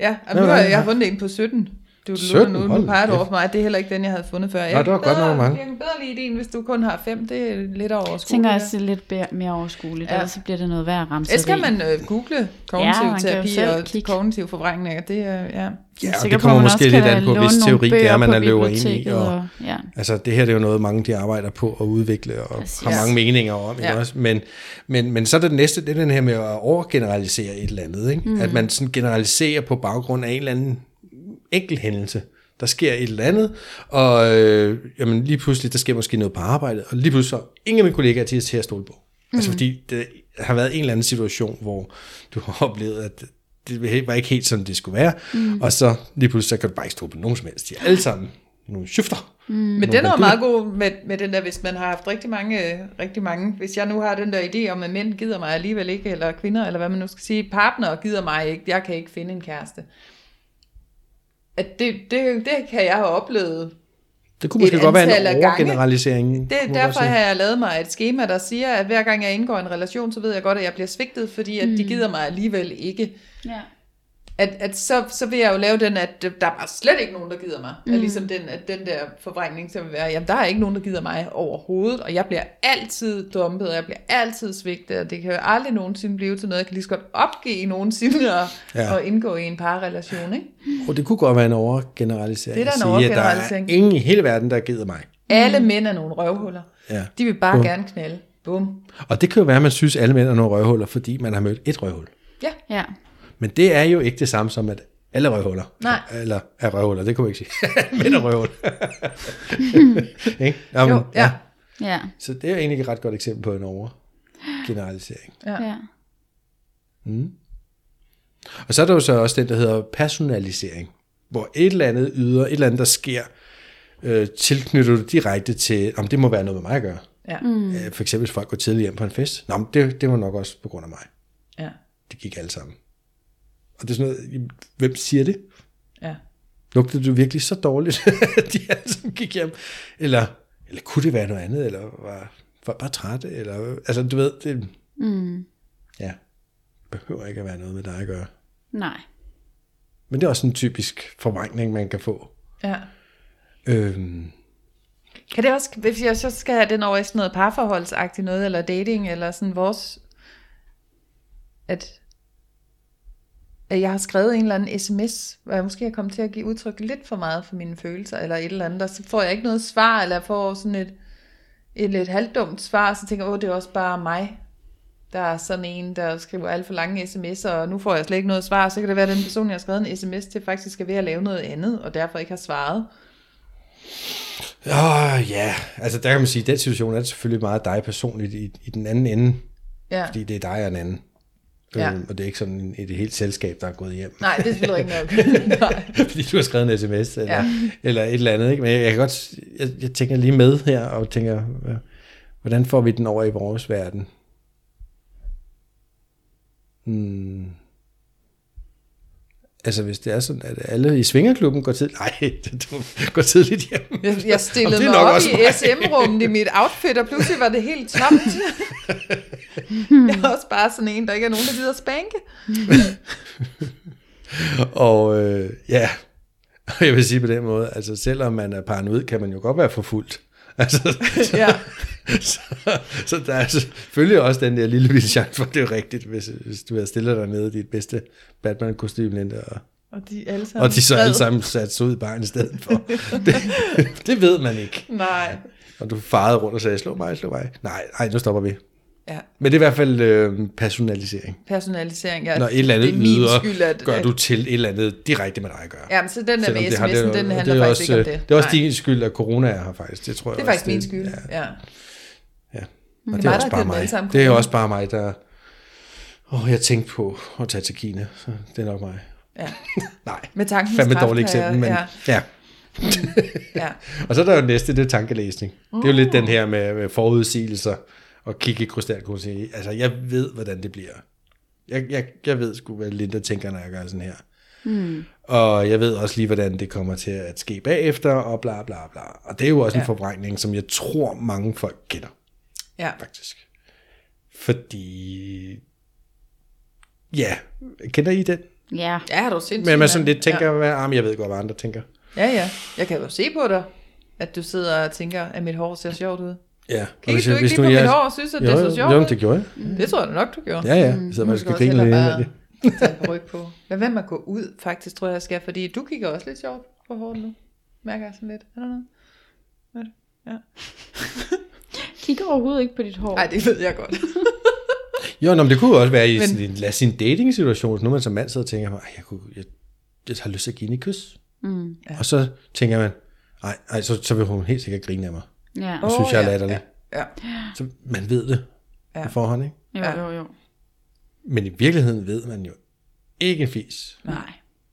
Ja, jamen, nu har jeg, jeg har fundet en på 17. Du 17? nu, Hold nu peger du over for mig, at det er heller ikke den, jeg havde fundet før. Jeg Nå, det var godt bedre- nok mange. Jeg kan bedre lide din, hvis du kun har fem. Det er lidt over Jeg tænker også, det er lidt mere overskueligt, Ja. ellers så bliver det noget værd at ramme Ellers kan man øh, google kognitiv Ja, terapi og kigge. kognitiv forvrængning. Det er, ja. Ja, og sikker det kommer måske også lidt an på, hvis teori det er, man er løber ind i. Og, og- ja. Altså, det her det er jo noget, mange de arbejder på at udvikle og Præcis. har mange meninger om. Ikke Ja. også? Men, men, men så er det næste, det er den her med at overgeneralisere et eller andet. Ikke? Mm. At man sådan generaliserer på baggrund af en eller anden enkelt hændelse. Der sker et eller andet, og øh, jamen, lige pludselig, der sker måske noget på arbejdet, og lige pludselig så ingen af mine kollegaer til, til at stole på. Mm. Altså fordi det har været en eller anden situation, hvor du har oplevet, at det var ikke helt sådan, det skulle være, mm. og så lige pludselig, så kan du bare ikke stole på nogen som helst. De er alle sammen nogle shifter. Men den er meget god med, med den der, hvis man har haft rigtig mange, øh, rigtig mange, hvis jeg nu har den der idé om, at mænd gider mig alligevel ikke, eller kvinder, eller hvad man nu skal sige, partner gider mig ikke, jeg kan ikke finde en kæreste. At det, det, det kan jeg have oplevet. Det kunne måske Et godt være en gange. overgeneralisering. Det, derfor har jeg lavet mig et schema, der siger, at hver gang jeg indgår i en relation, så ved jeg godt, at jeg bliver svigtet, fordi at de gider mig alligevel ikke. Ja. At, at så, så vil jeg jo lave den, at der er bare slet ikke nogen, der gider mig. Mm. At ligesom den, at den der forvrængning, så vil være, jamen der er ikke nogen, der gider mig overhovedet, og jeg bliver altid dumpet, og jeg bliver altid svigtet, og det kan jo aldrig nogensinde blive til noget. Jeg kan lige så godt opgive nogensinde og, Ja. og indgå i en parrelation, ikke? Og det kunne godt være en overgeneralisering. Det er da en at sige, overgeneralisering. Der er ingen i hele verden, der gider mig. Alle mænd er nogle røvhuller. Ja. De vil bare Bum. gerne knalde. Bum. Og det kan jo være, at man synes, at alle mænd er nogle røvhuller, fordi man har mødt et røvhul. Ja, Ja. Men det er jo ikke det samme som, at alle røvhuller. Nej. Eller er røvhuller, det kunne vi ikke sige. mænd er røvhuller. ikke? Jamen, Jo, ja. Ja. Så det er egentlig et ret godt eksempel på en overgeneralisering. ja. ja. Og så er der jo så også den, der hedder personalisering, hvor et eller andet yder, et eller andet, der sker, øh, tilknytter du direkte til, om det må være noget med mig at gøre. ja. Mm. Øh, for eksempel, hvis folk går tidligt hjem på en fest. Nå, men det, det var nok også på grund af mig. ja. Det gik alle sammen. Og det er sådan noget, hvem siger det? ja. Lugtede du virkelig så dårligt, at de alle sammen gik hjem? Eller, eller kunne det være noget andet? Eller var folk bare trætte? Eller, altså, du ved, det, Mm. ja, behøver ikke at være noget med dig at gøre. Nej. Men det er også en typisk forvrængning, man kan få. ja. Øhm, Kan det også, hvis jeg så skal have den over i sådan noget parforholdsagtigt noget, eller dating, eller sådan vores, at, at jeg har skrevet en eller anden sms, hvor jeg måske er kommet til at give udtryk lidt for meget for mine følelser, eller et eller andet, og så får jeg ikke noget svar, eller jeg får sådan et, et lidt halvdumt svar, så tænker jeg, åh, det er også bare mig, der er sådan en, der skriver alt for lange sms'er, og nu får jeg slet ikke noget svar, så kan det være, at den person, jeg har skrevet en sms til, faktisk er ved at lave noget andet, og derfor ikke har svaret. ja, altså der kan man sige, at den situation er selvfølgelig meget dig personligt i, i den anden ende, Ja. fordi det er dig og en anden. Ja. Øhm, og det er ikke sådan et helt selskab, der er gået hjem. Nej, det er selvfølgelig ikke nok. Nej. fordi du har skrevet en sms, eller, ja. Eller et eller andet. Ikke? Men jeg, jeg kan godt, jeg, jeg tænker lige med her, og tænker, Hvordan får vi den over i vores verden? Hmm. Altså hvis det er sådan, at alle i Svingerklubben går tidligt, nej, du går tidligt hjem. Jeg, jeg stillede det er mig nok op i. SM-rummet i mit outfit, og pludselig var det helt tomt. jeg er også bare sådan en, der ikke er nogen, der gider spanke. Og øh, ja, jeg vil sige på den måde, altså selvom man er paranoid, kan man jo godt være forfulgt. Altså, så, Ja. så, så der er selvfølgelig også den der lille bitte chance for, at det er rigtigt, hvis, hvis du havde stillet dig nede i dit bedste Batman-kostyme, Linda, og, Og de alle sammen og de så alle sammen sat sig ud i barn i stedet for. Det, det ved man ikke. Nej. Og du farede rundt og sagde, slå mig, slå mig. Nej, nej, nu stopper vi. Ja. Men det er i hvert fald øh, personalisering. Personalisering. Ja, Når et eller andet det er min lyder, skyld, at, gør du til et eller andet direkte med dig at gøre. Ja, men så den der med det sms'en, det den det handler er faktisk også, ikke om det. Det er også Nej. din skyld, at corona er her faktisk. Det tror jeg Det er også, faktisk min skyld, Ja, ja. ja. Og Det er det er også bare mig. sammen Det er også bare mig, der... Åh, jeg tænkte på at tage til Kina, så det er nok mig. Ja. Nej, Med tankens fandme kraft dårligt eksempel, men Ja, ja. ja. Og så er der jo næste, det er tankelæsning. Det er jo lidt den her med, med forudsigelser og kigge i krystalkuglen og sige, altså jeg ved, hvordan det bliver. Jeg, jeg, jeg ved sgu, hvad Linda tænker, når jeg gør sådan her. Mm. Og jeg ved også lige, hvordan det kommer til at ske bagefter, og bla bla bla. Og det er jo også ja. en forbrænding, som jeg tror, mange folk kender, ja. faktisk. Fordi... Ja, kender I den? Ja. Ja, har du sindssygt. Men man sådan lidt tænker, ja. ah, men jeg ved godt, hvad andre tænker. Ja. ja, ja. Jeg kan jo se på dig, at du sidder og tænker, at mit hår ser sjovt ud. Ja. Kiggede du ikke lige på jeg- mit hår og synes, at det jo, så jo, sjovt jo, det gjorde jeg. Det tror jeg da nok, du gjorde. Ja, ja. Jeg sidder Nu faktisk skal griner lidt tage en ryg på. Lad være med at gå ud, faktisk, tror jeg, jeg skal. Fordi du kigger også lidt sjovt på håret nu. Mærker jeg sådan lidt. Er der noget? Er det? Ja. Kigger overhovedet ikke på dit hår. Nej, det ved jeg godt. Jo, nå, men det kunne jo også være i Men- sådan en, lad en dating-situation, hvis nu man som mand sidder og tænker, "Ej, jeg, kunne, jeg, jeg har lyst til at give hende et kys. Mm. Ja. Og så tænker man, nej, ej, så, så vil hun helt sikkert grine af mig. Ja. Og synes, jeg er ja, latterlig. Ja, ja. Så man ved det ja. På forhånd, ikke? Jo, Ja. jo, jo. Men i virkeligheden ved man jo ikke en fis. Nej.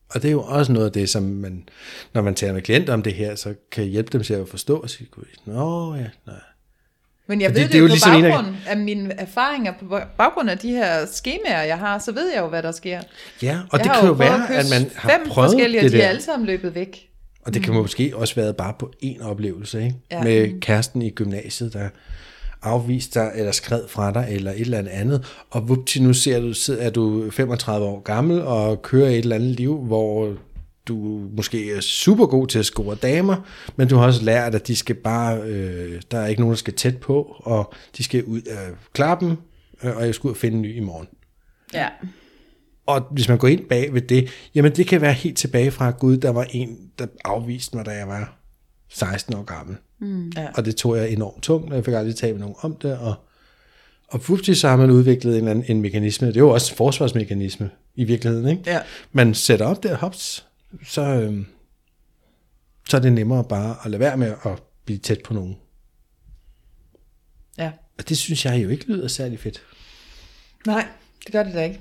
Og det er jo også noget af det, som man, når man taler med klienter om det her, så kan jeg hjælpe dem til at forstå og sige, "Gud, nå ja, nej. Men jeg Fordi ved det det, er jo på ligesom en af- baggrund af mine erfaringer, på baggrund af de her skemaer, jeg har, så ved jeg jo, hvad der sker. Ja, og jeg det kan jo være, at man har fem prøvet forskellige, det og de er der. alle sammen løbet væk. Og det kan måske også være bare på en oplevelse, ikke? Ja. Med kæresten i gymnasiet, der afviste dig, eller skred fra dig, eller et eller andet og vupti, nu ser du, er du 35 år gammel, og kører et eller andet liv, hvor du måske er super god til at score damer, men du har også lært, at de skal bare, øh, der er ikke nogen, der skal tæt på, og de skal ud af klappen, øh, og jeg skal ud og finde en ny i morgen. Ja. Og hvis man går ind bag ved det, jamen det kan være helt tilbage fra Gud, der var en, der afviste mig, da jeg var 16 år gammel. Mm. Ja. Og det tog jeg enormt tungt, og jeg fik aldrig talt med nogen om det. Og, og pludselig så har man udviklet en, eller anden, en mekanisme. Det er jo også en forsvarsmekanisme i virkeligheden. Ikke? Ja. Man sætter op der, hops, så, øhm, så er det nemmere bare at lade være med at blive tæt på nogen. ja. Og det synes jeg jo ikke lyder særlig fedt. Nej, det gør det da ikke.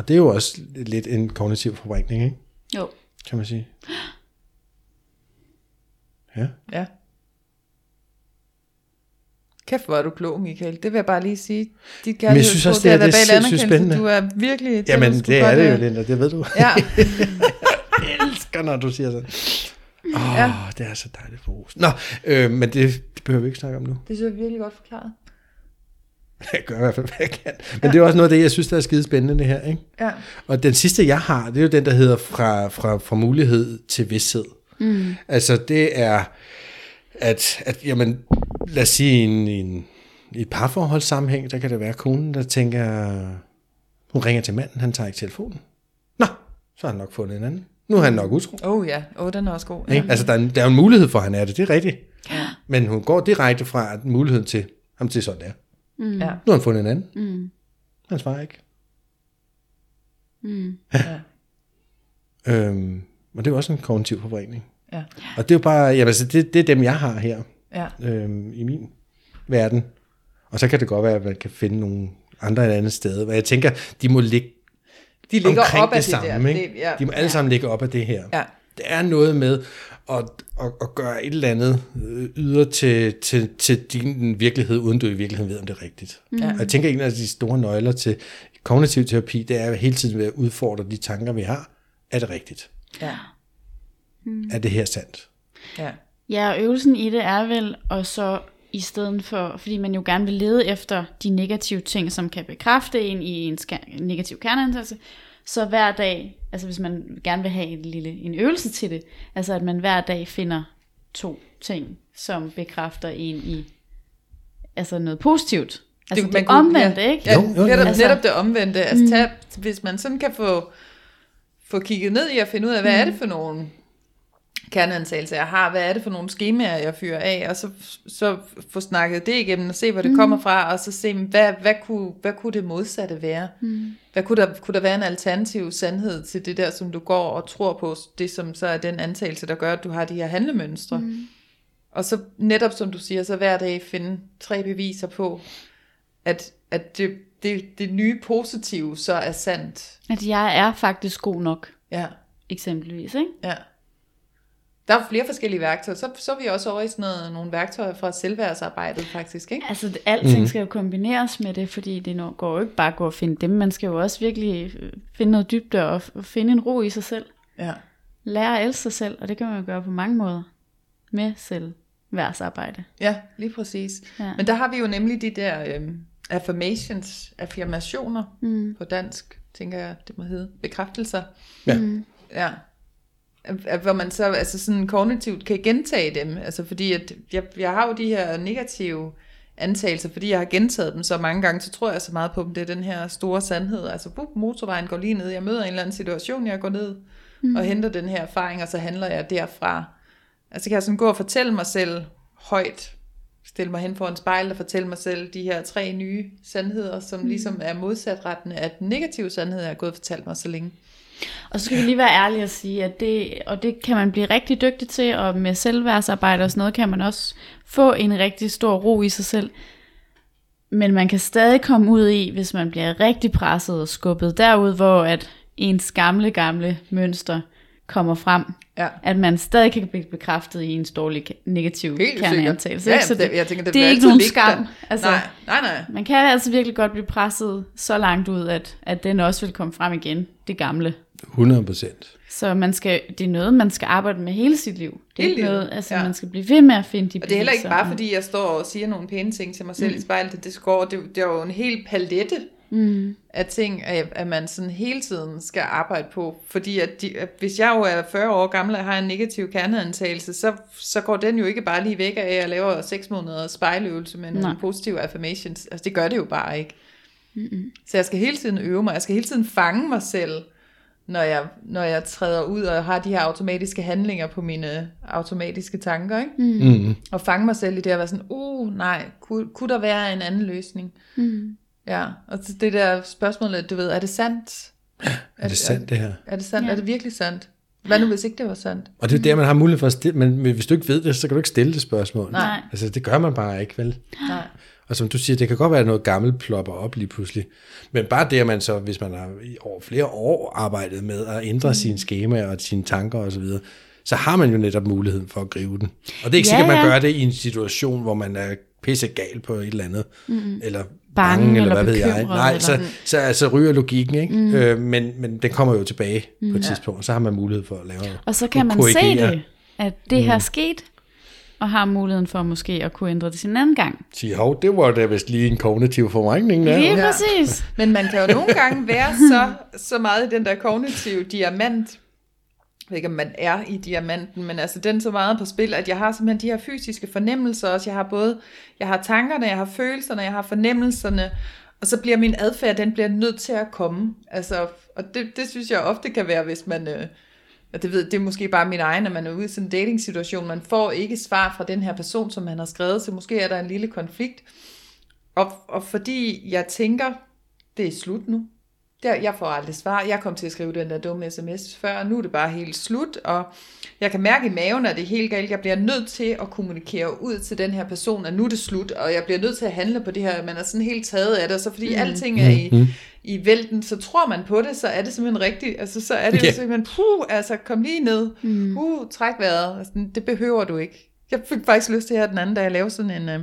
Og det er jo også lidt en kognitiv forbrænding, ikke? Jo. kan man sige. Ja. Ja. Kæft, hvor er du klog, Michael. Det vil jeg bare lige sige. Dit jeg synes også, det er- det er sindssygt spændende. Du er virkelig... Jamen, det, er det jo, øh, Linda, det ved du. Ja, Jeg elsker, når du siger sådan. Åh, oh, Ja. det er så dejligt for Nå, øh, men det, det behøver vi ikke snakke om nu. det synes jeg virkelig godt forklaret. Jeg gør i hvert fald, hvad jeg kan. Men det er også noget af det, jeg synes, der er skide spændende, det her. Ikke? Ja. Og den sidste, jeg har, det er jo den, der hedder fra, fra, fra mulighed til vidshed. Mm. Altså, det er, at, at jamen, lad os sige, i en, en, i et parforholdssammenhæng, der kan det være konen, der tænker, hun ringer til manden, han tager ikke telefonen. Nå, så har han nok fundet en anden. Nu er han nok utro. Oh ja, oh, den er også god. Ikke? Altså, der er, en, der er en mulighed for, at han er det, det er rigtigt. Ja. Men hun går direkte fra muligheden til, ham til sådan der. Mm. Ja. Nu har han fundet en anden. Mm. Han svarer ikke. Mm. Ja. Øhm, og det er jo også en kognitiv forbrænding. Ja. Og det er jo bare, jamen, altså, det, det er dem, jeg har her Ja. øhm, i min verden. Og så kan det godt være, at man kan finde nogle andre et andet sted. Men jeg tænker, de må ligge De ligger omkring op af det, det, samme. der. ikke? Det, ja. De må alle sammen ligge op af det her. Ja. Det er noget med og, og, og gøre et eller andet øh, yder til, til, til din virkelighed, uden du i virkeligheden ved, om det er rigtigt. Mm. Og jeg tænker, en af de store nøgler til kognitiv terapi, det er hele tiden ved at udfordre de tanker, vi har. Er det rigtigt? Ja. Er det her sandt? Ja. Ja, og øvelsen i det er vel, og så i stedet for, fordi man jo gerne vil lede efter de negative ting, som kan bekræfte en i en negativ kerneantagelse, så hver dag, altså hvis man gerne vil have en lille en øvelse til det, altså at man hver dag finder to ting, som bekræfter en i altså noget positivt. Altså det, man det kunne- omvendte, ja. ikke? Ja, Jo, jo, jo. netop, Altså- netop det omvendte. Altså, tag, hvis man sådan kan få, få kigget ned i at finde ud af, hvad er det for nogle kerneantagelser, jeg har, hvad er det for nogle skemaer, jeg fyrer af, og så, så få snakket det igennem og se, hvor det mm. kommer fra, og så se, hvad, hvad, kunne, hvad kunne det modsatte være? Mm. Hvad kunne der, kunne der være en alternativ sandhed til det der, som du går og tror på, det som så er den antagelse, der gør, at du har de her handlemønstre? Mm. Og så netop som du siger, så hver dag finde tre beviser på, at, at det, det, det nye positive så er sandt. At jeg er faktisk god nok, Ja, eksempelvis, ikke? ja. Der er flere forskellige værktøjer. Så, så er vi også over i sådan noget, nogle værktøjer fra selvværdsarbejdet faktisk, ikke? Altså, det- alting skal jo kombineres med det, fordi det nu går jo ikke bare at gå og finde dem. Man skal jo også virkelig øh, finde noget dybde og, finde en ro i sig selv. Ja. Lære at elske sig selv, og det kan man jo gøre på mange måder. Med selvværdsarbejde. Ja, lige præcis. Ja. Men der har vi jo nemlig de der øhm, affirmations, affirmationer mm. på dansk, tænker jeg, det må hedde, bekræftelser. Ja. Ja. Hvor man så altså sådan kognitivt kan gentage dem. Altså fordi at jeg, jeg har jo de her negative antagelser, fordi jeg har gentaget dem så mange gange, så tror jeg så meget på dem. Det er den her store sandhed. Altså bup, motorvejen går lige ned. Jeg møder en eller anden situation, jeg går ned mm. og henter den her erfaring, og så handler jeg derfra. Altså kan jeg sådan gå og fortælle mig selv højt, stille mig hen foran spejl og fortælle mig selv de her tre nye sandheder, som ligesom er modsatrettende af den negative sandhed, jeg har gået og fortalt mig så længe. Og så skal vi lige være ærlige og sige, at det, og det kan man blive rigtig dygtig til, og med selvværdsarbejde og sådan noget, kan man også få en rigtig stor ro i sig selv. Men man kan stadig komme ud i, hvis man bliver rigtig presset og skubbet derud, hvor at ens gamle, gamle mønster kommer frem, Ja. at man stadig kan blive bekræftet i ens dårlige negativ kerneantagelse. Ja, så det- jeg tænker, det det er ikke nogen skam. Altså, Nej, nej, nej. Man kan altså virkelig godt blive presset så langt ud, at, at den også vil komme frem igen, det gamle. 100 procent. Så man skal, det er noget, man skal arbejde med hele sit liv. Det er Hele ikke livet, noget, altså ja. man skal blive ved med at finde de Og det er heller ikke bare fordi, jeg står og siger nogle pæne ting til mig selv mm. i spejlet. Det, det, går, det, det er jo en hel palette mm. af ting, at, at man sådan hele tiden skal arbejde på. Fordi at de, at hvis jeg jo er 40 år gammel og har en negativ kerneantagelse, så, så går den jo ikke bare lige væk af, at jeg laver 6 måneder spejløvelse med nogle Nej. positive affirmations. Altså det gør det jo bare ikke. Mm-hmm. Så jeg skal hele tiden øve mig. Jeg skal hele tiden fange mig selv, når jeg, når jeg træder ud og har de her automatiske handlinger på mine automatiske tanker. Ikke? Mm. Og fange mig selv i det at være sådan, uh nej, kunne, kunne der være en anden løsning? Mm. Ja, og så det der spørgsmål, du ved, er det sandt? Er det sandt, det her? Er det sandt? Ja. Er det virkelig sandt? Hvad nu, hvis ikke det var sandt? Og det er der, man har mulighed for at stille, men hvis du ikke ved det, så kan du ikke stille det spørgsmål. Nej. Altså, det gør man bare ikke, vel? Nej. Og som du siger, det kan godt være, at noget gammelt plopper op lige pludselig. Men bare det, at man så, hvis man har over flere år arbejdet med at ændre mm. sine skemaer og sine tanker osv., så, så har man jo netop muligheden for at gribe den. Og det er ikke Ja, sikkert, at man ja. gør det i en situation, hvor man er pisse gal på et eller andet. Mm. Eller Bange bange, eller eller hvad ved jeg. Nej, eller- så, så altså ryger logikken, ikke? Mm. Øh, men, men den kommer jo tilbage mm. på et tidspunkt, og så har man mulighed for at lave Og så kan man korrigere. se det, at det her er sket, og har muligheden for måske at kunne ændre det sin anden gang. Sige, hov, det var da vist lige en kognitiv forvrængning der. Lige Ja. præcis. Men man kan jo nogle gange være så, så meget i den der kognitive diamant, jeg ved ikke, om man er i diamanten, men altså den så meget på spil, at jeg har simpelthen de her fysiske fornemmelser også. Jeg har både, jeg har tankerne, jeg har følelserne, jeg har fornemmelserne, og så bliver min adfærd, den bliver nødt til at komme. Altså, og det, det synes jeg ofte kan være, hvis man, øh, og det ved, det er måske bare min egen, at man er ude i sådan en dating-situation, man får ikke svar fra den her person, som man har skrevet, så måske er der en lille konflikt. Og, og fordi jeg tænker, det er slut nu, Der, jeg får aldrig svar. Jeg kom til at skrive den der dumme sms før, og nu er det bare helt slut, og jeg kan mærke i maven, at det er helt galt. Jeg bliver nødt til at kommunikere ud til den her person, at nu er det slut, og jeg bliver nødt til at handle på det her. Man er sådan helt taget af det, så fordi mm. alting er i, Mm. I vælten, så tror man på det, så er det simpelthen rigtigt. Altså, så er det Ja. jo simpelthen, puh, altså, kom lige ned. Mm. Uh, træk vejret. Altså, det behøver du ikke. Jeg fik faktisk lyst til her den anden dag at lave sådan en, øh,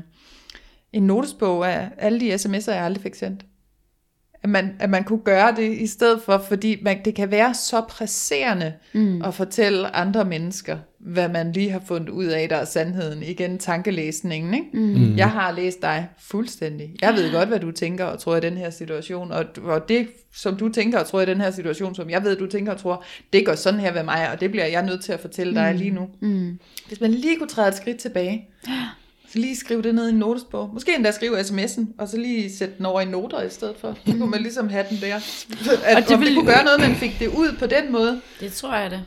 en notesbog af alle de sms'er, jeg aldrig fik sendt. At man, at man kunne gøre det i stedet for, fordi man, det kan være så presserende mm. at fortælle andre mennesker, hvad man lige har fundet ud af, der er sandheden. Igen tankelæsningen. Ikke? Mm. Jeg har læst dig fuldstændig. Jeg ved godt, hvad du tænker og tror i den her situation, og, og det, som du tænker og tror i den her situation, som jeg ved, du tænker og tror, det går sådan her ved mig, og det bliver jeg nødt til at fortælle dig lige nu. Mm. Hvis man lige kunne træde et skridt tilbage, så lige skrive det ned i en notesbog. Måske endda skrive sms'en, og så lige sætte den over i noter i stedet for. Så kunne man ligesom have den der. At, og det det, om vil- det kunne gøre noget, man fik det ud på den måde. Det tror jeg det.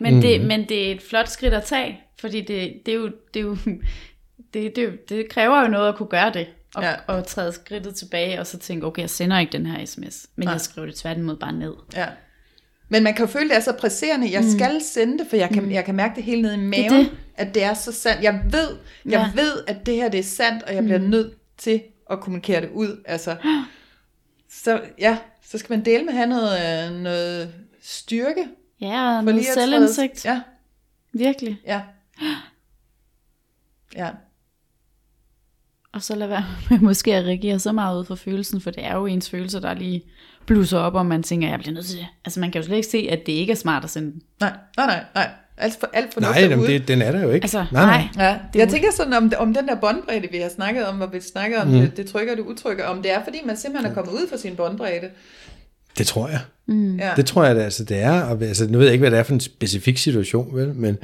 Men, mm. det, men det er et flot skridt at tage, fordi det, det er jo, det, er jo det, det, det kræver jo noget at kunne gøre det. Og, Ja. og træde skridtet tilbage, og så tænke, okay, jeg sender ikke den her sms, men Nej. jeg skriver det tværtimod bare ned. Ja. Men man kan jo føle, det er så presserende. Jeg skal sende det, for jeg kan, jeg kan mærke det hele nede i maven, det. at det er så sandt. Jeg ved, jeg Ja. ved, at det her det er sandt, og jeg bliver nødt til at kommunikere det ud. Altså, så ja, så skal man dele med have noget, øh, noget styrke. Ja, og For noget selvindsigt. Ja, Virkelig. ja. Ja, Og så lad være med måske at reagere så meget ud fra følelsen, for det er jo ens følelser, der lige blusser op, og man tænker, jeg bliver nødt til det. Altså man kan jo slet ikke se, at det ikke er smart at sende den. nej, nej, nej, nej. Alt for, alt for Nej, jamen, det, den er der jo ikke. Altså, nej, nej. Ja, Det jeg tænker sådan om, om den der båndbredde, vi har snakket om, hvor vi snakker om mm. det, det trykker og det utrykker, om det er, fordi man simpelthen er kommet ud fra sin båndbredde. Det tror jeg. Ja. Det tror jeg, det, altså, det er. Og, altså, nu ved jeg ikke, hvad det er for en specifik situation, vel? men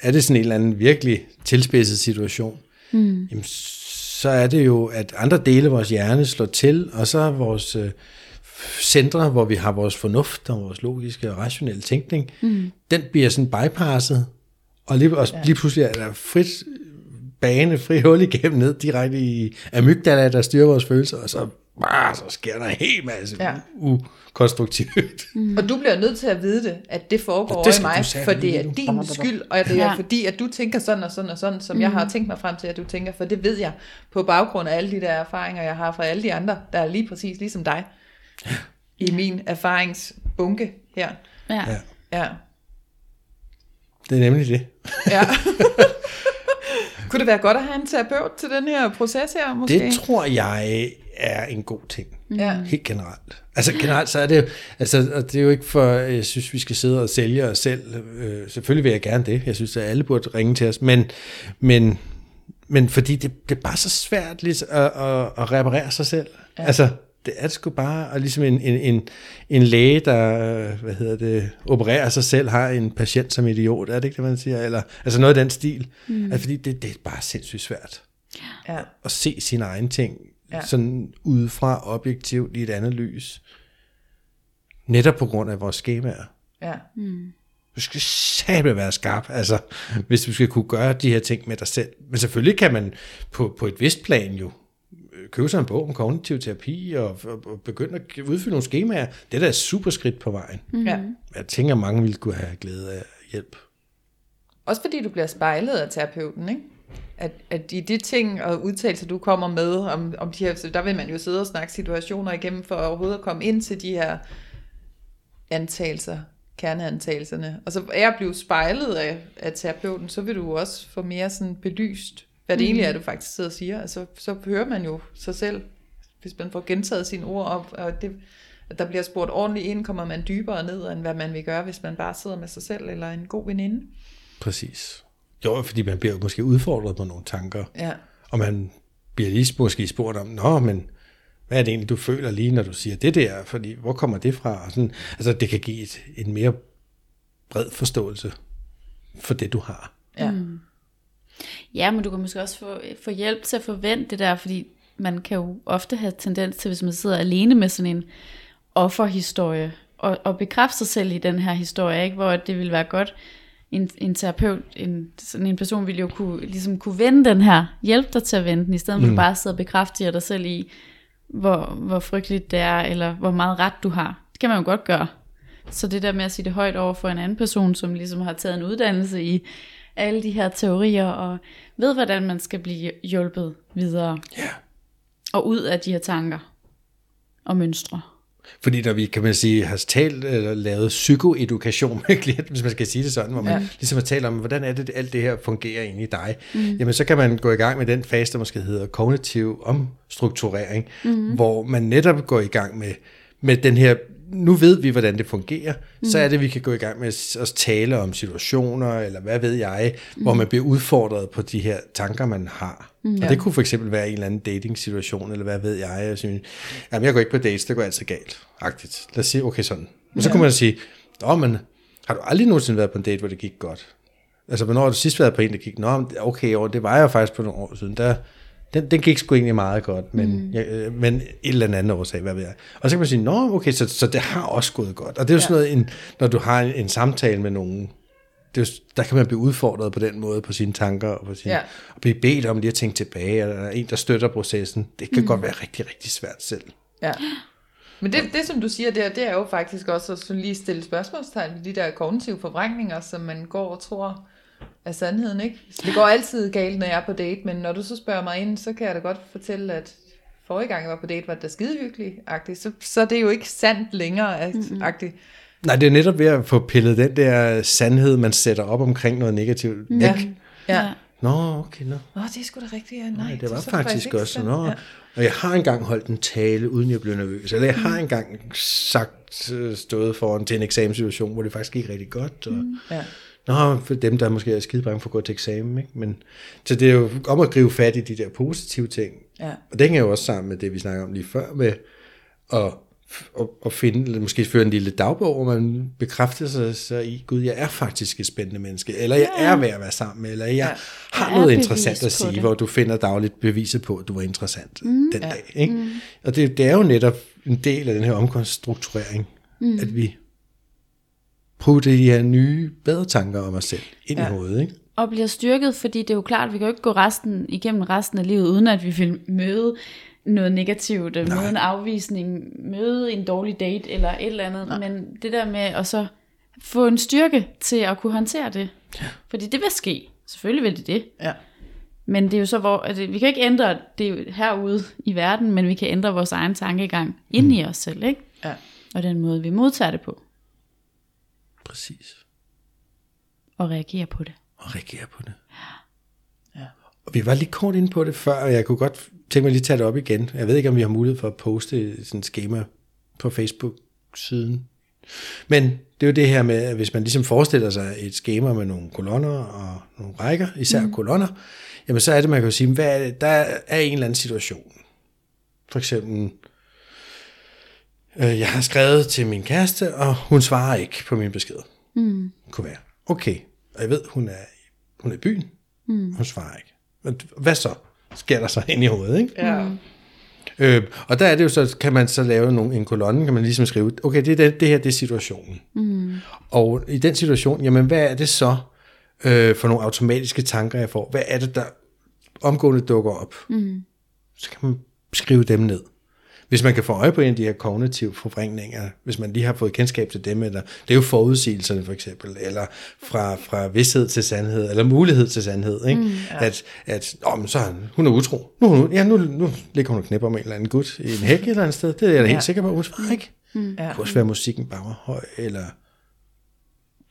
er det sådan en eller anden virkelig tilspidset situation, mm. jamen, så er det jo, at andre dele af vores hjerne slår til, og så er vores øh, centre, hvor vi har vores fornuft og vores logiske og rationelle tænkning, mm. den bliver sådan bypasset, og lige, og lige pludselig er der frit bane, fri hul igennem ned direkte i amygdala, der styrer vores følelser, og så, ah, så sker der en hel masse Ja. ja. ukonstruktivt. Mm. Og du bliver nødt til at vide det, at det foregår Det det i du mig, for det er nu. din skyld, og det er Ja. fordi, at du tænker sådan og sådan og sådan, som mm. jeg har tænkt mig frem til, at du tænker, for det ved jeg på baggrund af alle de der erfaringer, jeg har fra alle de andre, der er lige præcis ligesom dig, i min erfaringsbunke her. Ja. Ja. Ja. Det er nemlig det. ja. Kunne det være godt at have en terapeut til den her proces her, måske? Det tror jeg er en god ting. Ja. Helt generelt. Altså generelt så er det altså, og det er jo ikke for, jeg synes, vi skal sidde og sælge os selv. Øh, selvfølgelig vil jeg gerne det. Jeg synes, at alle burde ringe til os. Men, men, men fordi det, det er bare så svært ligesom, at, at, at reparere sig selv. Ja. Altså, det er det sgu bare, og ligesom en, en, en, en læge, der, øh, hvad hedder det, opererer sig selv, har en patient som idiot, er det ikke det, man siger? Eller, altså noget af den stil. Mm. Altså, fordi det, det er bare sindssygt svært Ja. at se sine egne ting, Ja. sådan udefra objektivt i et andet lys. Netop på grund af vores skemaer. ja. Du skal sæbe være skarp, altså, hvis du skal kunne gøre de her ting med dig selv. Men selvfølgelig kan man på, på et vist plan jo øh, købe sig en bog om kognitiv terapi og, og, og begynde at udfylde nogle skemaer. Det er da et super skridt på vejen. Mm. ja. Jeg tænker, mange ville kunne have glæde af hjælp. Også fordi du bliver spejlet af terapeuten, ikke? At, at i de ting og udtalelser, du kommer med, om, om de her, så der vil man jo sidde og snakke situationer igennem, for overhovedet at komme ind til de her antagelser, kerneantagelserne. Og så er jeg blevet spejlet af, af terapeuten, så vil du også få mere sådan belyst, hvad det mm. egentlig er, du faktisk sidder og siger. Altså, så hører man jo sig selv, hvis man får gentaget sine ord op, og det, at der bliver spurgt ordentligt ind, kommer man dybere ned, end hvad man vil gøre, hvis man bare sidder med sig selv eller en god veninde. Præcis. Jo, fordi man bliver jo måske udfordret på nogle tanker. Ja. Og man bliver lige måske spurgt om, nå, men hvad er det egentlig, du føler lige, når du siger det der? Fordi, hvor kommer det fra? Og sådan, altså, det kan give et, en mere bred forståelse for det, du har. Ja. Ja, men du kan måske også få, få hjælp til at forvente det der, fordi man kan jo ofte have tendens til, hvis man sidder alene med sådan en offerhistorie, og, og bekræfte sig selv i den her historie, ikke? hvor det ville være godt, en, en terapeut, en, sådan en person ville jo kunne, ligesom kunne vende den her, hjælpe dig til at vende den, i stedet for mm. du bare sidder og bekræfter dig selv i, hvor, hvor frygteligt det er, eller hvor meget ret du har. Det kan man jo godt gøre. Så det der med at sige det højt over for en anden person, som ligesom har taget en uddannelse i alle de her teorier, og ved, hvordan man skal blive hjulpet videre. Ja. Og ud af de her tanker og mønstre. Fordi når vi, kan man sige, har talt eller lavet psykoedukation med klienten, hvis man skal sige det sådan, hvor man ja. ligesom har talt om, hvordan er det, alt det her fungerer inde i dig, mm. jamen så kan man gå i gang med den fase, der måske hedder kognitiv omstrukturering, mm. hvor man netop går i gang med, med den her nu ved vi, hvordan det fungerer, mm. så er det, vi kan gå i gang med at tale om situationer, eller hvad ved jeg, mm. hvor man bliver udfordret på de her tanker, man har. Mm. Og det kunne for eksempel være en eller anden dating-situation, eller hvad ved jeg. Jeg, synes, jamen, jeg går ikke på dates, det går altid galt. Agtigt. Lad os sige, okay sådan. Og så ja. kunne man sige, Nå, men har du aldrig nogensinde været på en date, hvor det gik godt? Altså, hvornår har du sidst været på en, der gik, Nå, okay, det var jeg faktisk på nogle år siden, der, den, den gik sgu egentlig meget godt, men, mm. ja, øh, men et eller andet årsag, hvad ved jeg. Og så kan man sige, nå, okay, så, så det har også gået godt. Og det er jo ja. sådan noget, en, når du har en, en samtale med nogen, det er der kan man blive udfordret på den måde, på sine tanker, og, på sine, ja. og blive bedt om lige at tænke tilbage, eller der er en, der støtter processen. Det kan mm. godt være rigtig, rigtig svært selv. Ja. Men det, det, som du siger der, det er jo faktisk også at lige stille spørgsmålstegn ved de der kognitive forvrængninger, som man går og tror, af sandheden, ikke? Så det går altid galt, når jeg er på date, men når du så spørger mig ind, så kan jeg da godt fortælle, at forrige gang jeg var på date, var det da skide hyggeligt, så, så det er jo ikke sandt længere, mm-hmm. agtigt. Nej, det er netop ved at få pillet den der sandhed, man sætter op omkring noget negativt væk. Ja. ja. Nå, okay, nå. Nå, det er sgu da rigtigt. Ja. Nej, Nej, det var det faktisk, faktisk også. Nå, ja. Og jeg har engang holdt en tale, uden jeg blev nervøs. Eller jeg har mm. engang sagt, øh, stået foran til en eksamenssituation, hvor det faktisk gik rigtig godt. Og, mm. ja. Nå, for dem, der måske er skide bange for at gå til eksamen. Ikke? Men, så det er jo om at gribe fat i de der positive ting. Ja. Og det hænger jo også sammen med det, vi snakker om lige før, med at, at, at finde, måske føre en lille dagbog, hvor man bekræfter sig, sig i, gud, jeg er faktisk et spændende menneske, eller jeg ja. er værd at være sammen med, eller jeg ja. har jeg noget interessant at sige, det. hvor du finder dagligt beviset på, at du var interessant mm. den ja. dag. Ikke? Mm. Og det, det er jo netop en del af den her omkonstrukturering, mm. at vi putte de her nye, bedre tanker om os selv ind ja. i hovedet. Ikke? Og bliver styrket, fordi det er jo klart, at vi kan jo ikke gå resten, igennem resten af livet, uden at vi vil møde noget negativt, Nej. møde en afvisning, møde en dårlig date eller et eller andet. Nej. Men det der med at så få en styrke til at kunne håndtere det. Ja. Fordi det vil ske. Selvfølgelig vil det det. Ja. Men det er jo så, hvor at vi kan ikke ændre det herude i verden, men vi kan ændre vores egen tankegang ind mm. i os selv, ikke? Ja. Og den måde, vi modtager det på. Præcis. Og reagere på det. Og reagere på det. Ja. Og vi var lige kort inde på det før, og jeg kunne godt tænke mig lige at tage det op igen. Jeg ved ikke, om vi har mulighed for at poste sådan et schema på Facebook-siden. Men det er jo det her med, at hvis man ligesom forestiller sig et schema med nogle kolonner og nogle rækker, især mm. kolonner, jamen så er det, man kan jo sige, hvad er det? der er en eller anden situation. For eksempel, jeg har skrevet til min kæreste, og hun svarer ikke på mine beskeder. Mm. Kunne være. Okay, og jeg ved, hun er, hun er i byen. Mm. Hun svarer ikke. Men hvad så? Sker der så ind i hovedet, ikke? Ja. Mm. Øh, og der er det jo så, kan man så lave nogle, en kolonne, kan man ligesom skrive, okay, det, det, det her, det er situationen. Mm. Og i den situation, jamen hvad er det så øh, for nogle automatiske tanker, jeg får? Hvad er det, der omgående dukker op? Mm. Så kan man skrive dem ned hvis man kan få øje på en af de her kognitive forvrængninger, hvis man lige har fået kendskab til dem, eller det er jo forudsigelserne for eksempel, eller fra, fra vidshed til sandhed, eller mulighed til sandhed, ikke? Mm, ja. at, at åh, men så er hun er utro. Nu, nu, ja, nu, nu ligger hun og knipper med en eller anden gut i en hæk et eller andet sted. Det er jeg da helt ja. sikker på, hun svarer ikke. Mm. Ja. Det kunne også være, at musikken bare var høj, eller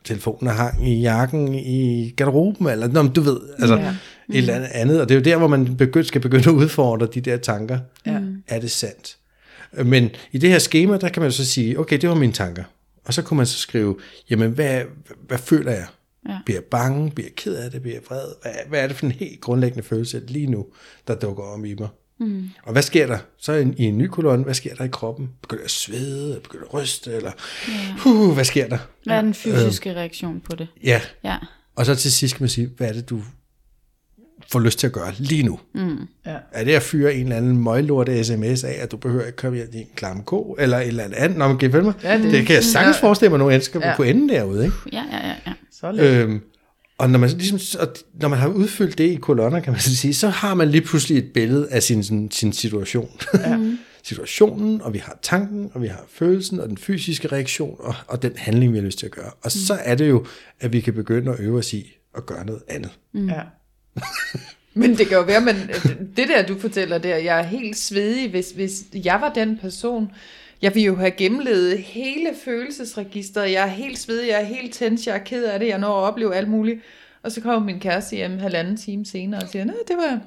telefonen er hang i jakken i garderoben, eller nå, du ved, altså ja. mm. et eller andet. Og det er jo der, hvor man begynd, skal begynde at udfordre de der tanker. Ja. Er det sandt? Men i det her schema, der kan man så sige, okay, det var mine tanker. Og så kunne man så skrive, jamen, hvad, hvad føler jeg? Ja. Bliver jeg bange? Bliver jeg ked af det? Bliver jeg vred? Hvad, hvad er det for en helt grundlæggende følelse lige nu, der dukker om i mig? Mm. Og hvad sker der? Så i en, i en ny kolonne, hvad sker der i kroppen? Begynder jeg at svede? Begynder jeg at ryste? Eller, ja. uh, hvad sker der? Hvad er den fysiske øh, reaktion på det? Ja. ja. Og så til sidst kan man sige, hvad er det, du får lyst til at gøre lige nu. Mm. Ja. Er det at fyre en eller anden møglorte sms af, at du behøver ikke komme hjem i en klam ko, eller et eller andet, når man kan følge mig? Ja, det, det kan jeg sagtens ja. forestille mig, at nogle mennesker ja. kunne ende derude. Ikke? Ja, ja, ja. ja. Så øhm, og når man, ligesom, når man har udfyldt det i kolonner, kan man sige, så har man lige pludselig et billede af sin, sin, sin situation. Ja. situationen, og vi har tanken, og vi har følelsen, og den fysiske reaktion, og, og den handling, vi har lyst til at gøre. Og så er det jo, at vi kan begynde at øve os i at gøre noget andet. Mm. Ja. Men det kan jo være, men det der, du fortæller der, jeg er helt svedig, hvis, hvis jeg var den person, jeg vil jo have gennemlevet hele følelsesregisteret, jeg er helt svedig, jeg er helt tændt, jeg er ked af det, jeg når at opleve alt muligt. Og så kommer min kæreste hjem halvanden time senere og siger, nej, det var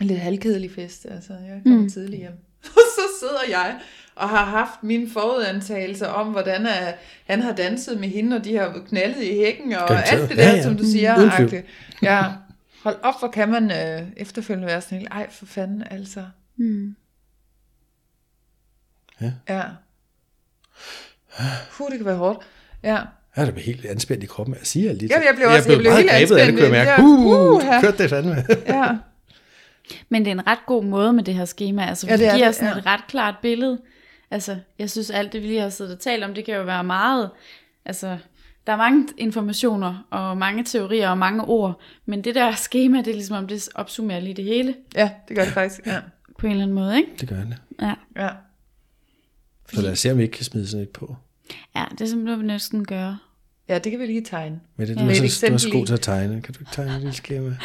en lidt halvkedelig fest, altså jeg kom mm. tidligt hjem. Og så sidder jeg og har haft mine forudantagelser om, hvordan er, han har danset med hende, og de har knaldet i hækken, og alt det der, ja, ja. som du siger. Ja, hold op, hvor kan man øh, efterfølgende være sådan ej for fanden, altså. Mm. Ja. Ja. Puh, det kan være hårdt. Ja. Jeg er da helt anspændt i kroppen at sige alt det. Ja, jeg blev også jeg blev, jeg blev helt anspændt. Jeg kunne mærke, uh, uh, kørte det fandme. ja. Men det er en ret god måde med det her schema. Altså, ja, det, det giver sådan ja. et ret klart billede. Altså, jeg synes alt det, vi lige har siddet og talt om, det kan jo være meget... Altså, der er mange informationer og mange teorier og mange ord, men det der schema, det er ligesom om det opsummerer lige det hele. Ja, det gør det faktisk. Ja. På en eller anden måde, ikke? Det gør det. Ja. ja. Så lad os se, om vi ikke kan smide sådan et på. Ja, det er simpelthen, vi næsten gøre. Ja, det kan vi lige tegne. Men det, du, ja. er så, du er så god til at tegne. Kan du ikke tegne et schema?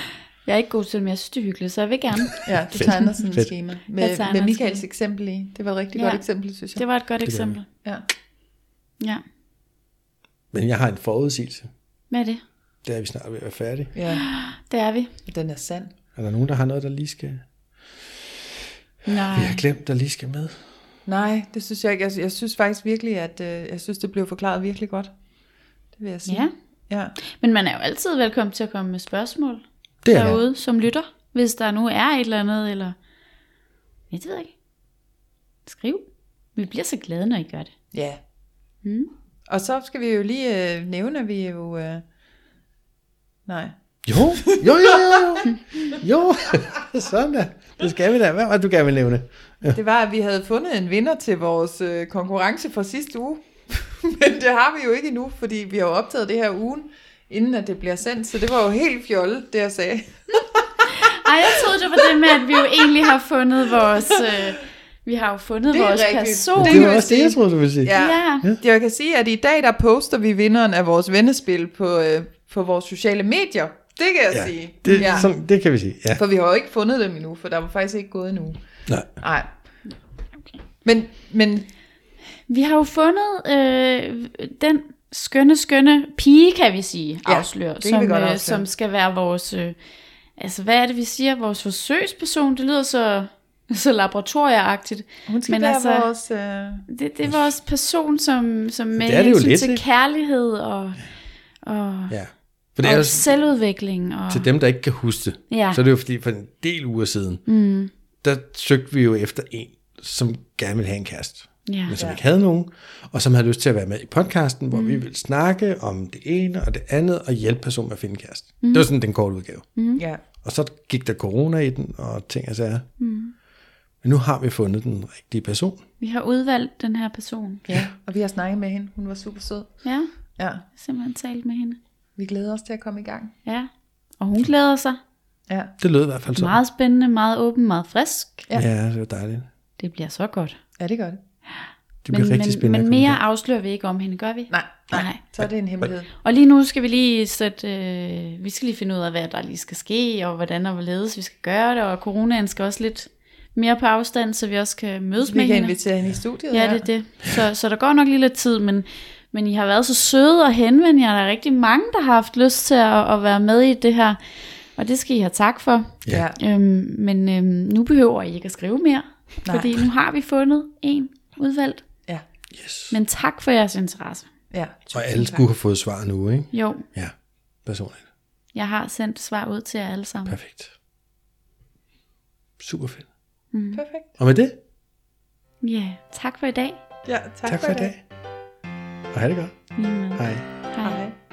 Jeg er ikke god til det, men jeg synes, det er hyggeligt, så jeg vil gerne. ja, du tegner sådan et schema. Med, med Michaels eksempel i. Det var et rigtig ja. godt eksempel, synes jeg. Det var et godt det eksempel. Ja. Ja. Men jeg har en forudsigelse. Hvad er det? Det er, at vi snart ved at være færdige. Ja. Det er vi. Den er sand. Er der nogen, der har noget, der lige skal... Nej. Vi har glemt, der lige skal med. Nej, det synes jeg ikke. Jeg, jeg synes faktisk virkelig, at øh, jeg synes, det blev forklaret virkelig godt. Det vil jeg sige. Ja. ja. Men man er jo altid velkommen til at komme med spørgsmål det er derude, som lytter. Hvis der nu er et eller andet, eller... Jeg ved ikke. Skriv. Vi bliver så glade, når I gør det. Ja. Mm. Og så skal vi jo lige øh, nævne, at vi jo... Øh... Nej. Jo, jo, jo, jo, jo. sådan da. Det skal vi da. Hvad var det, du gerne vil nævne? Ja. Det var, at vi havde fundet en vinder til vores øh, konkurrence fra sidste uge. Men det har vi jo ikke endnu, fordi vi har jo optaget det her ugen, inden at det bliver sendt. Så det var jo helt fjollet, det jeg sagde. Ej, jeg troede, det var det med, at vi jo egentlig har fundet vores... Øh, vi har jo fundet det vores rigtigt. person. Det, det var også det, jeg troede, du ville sige. Ja. ja. Jeg kan sige, at i dag, der poster vi vinderen af vores vennespil på, øh, på vores sociale medier. Det kan jeg ja, sige. Det, ja. sådan, det kan vi sige, ja. For vi har jo ikke fundet dem endnu, for der var faktisk ikke gået endnu. Nej. Nej. Men, men... Vi har jo fundet øh, den skønne, skønne pige, kan vi sige, ja, afslør, som, vi øh, som skal være vores... Øh, altså, hvad er det, vi siger? Vores forsøgsperson, det lyder så så laboratorieagtigt. Hun skal Men være altså, vores... Øh... Det, det er vores person, som, som med hensyn til kærlighed og, og, ja. For det er og også, selvudvikling. Og... Til dem, der ikke kan huske det, ja. så er det jo fordi, for en del uger siden, mm. der søgte vi jo efter en, som gerne ville have en kæreste. Ja. Men som ja. ikke havde nogen, og som havde lyst til at være med i podcasten, hvor mm. vi ville snakke om det ene og det andet, og hjælpe personen med at finde kæreste. Mm. Det var sådan den korte udgave. Mm. Ja. Og så gik der corona i den, og ting og sager. Mm. Men nu har vi fundet den rigtige person. Vi har udvalgt den her person. Ja, og vi har snakket med hende. Hun var super sød. Ja, Ja, simpelthen talt med hende. vi glæder os til at komme i gang. Ja, og hun glæder sig. Ja, Det lød i hvert fald sådan. Meget spændende, meget åben, meget frisk. Ja. Ja, det var dejligt. Det bliver så godt. ja det gør det. Det bliver men, rigtig men, spændende. men komme mere afslører vi ikke om hende, gør vi? Nej, nej, Nej. så er det en hemmelighed. Og lige nu skal vi lige sætte, øh, vi skal lige finde ud af, hvad der lige skal ske, og hvordan og hvorledes vi skal gøre det, og coronaen skal også lidt mere på afstand, så vi også kan mødes Så med vi kan hende. invitere hende i studiet. Ja, det er det. Så, så der går nok lige lidt tid, men, men I har været så søde og henvende jer. Der er rigtig mange, der har haft lyst til at, at være med i det her, og det skal I have tak for. Ja. Øhm, men øhm, nu behøver I ikke at skrive mere, Nej. fordi nu har vi fundet en udvalgt. Ja. Yes. Men tak for jeres interesse. ja. Og alle skulle have fået svar nu, ikke? Jo, Ja, personligt. jeg har sendt svar ud til jer alle sammen. Perfekt. Super fedt. Perfekt. Og med det, Ja, tak for i dag. Ja, tak, tak for i dag. Og have det godt. Lige måde. Hej.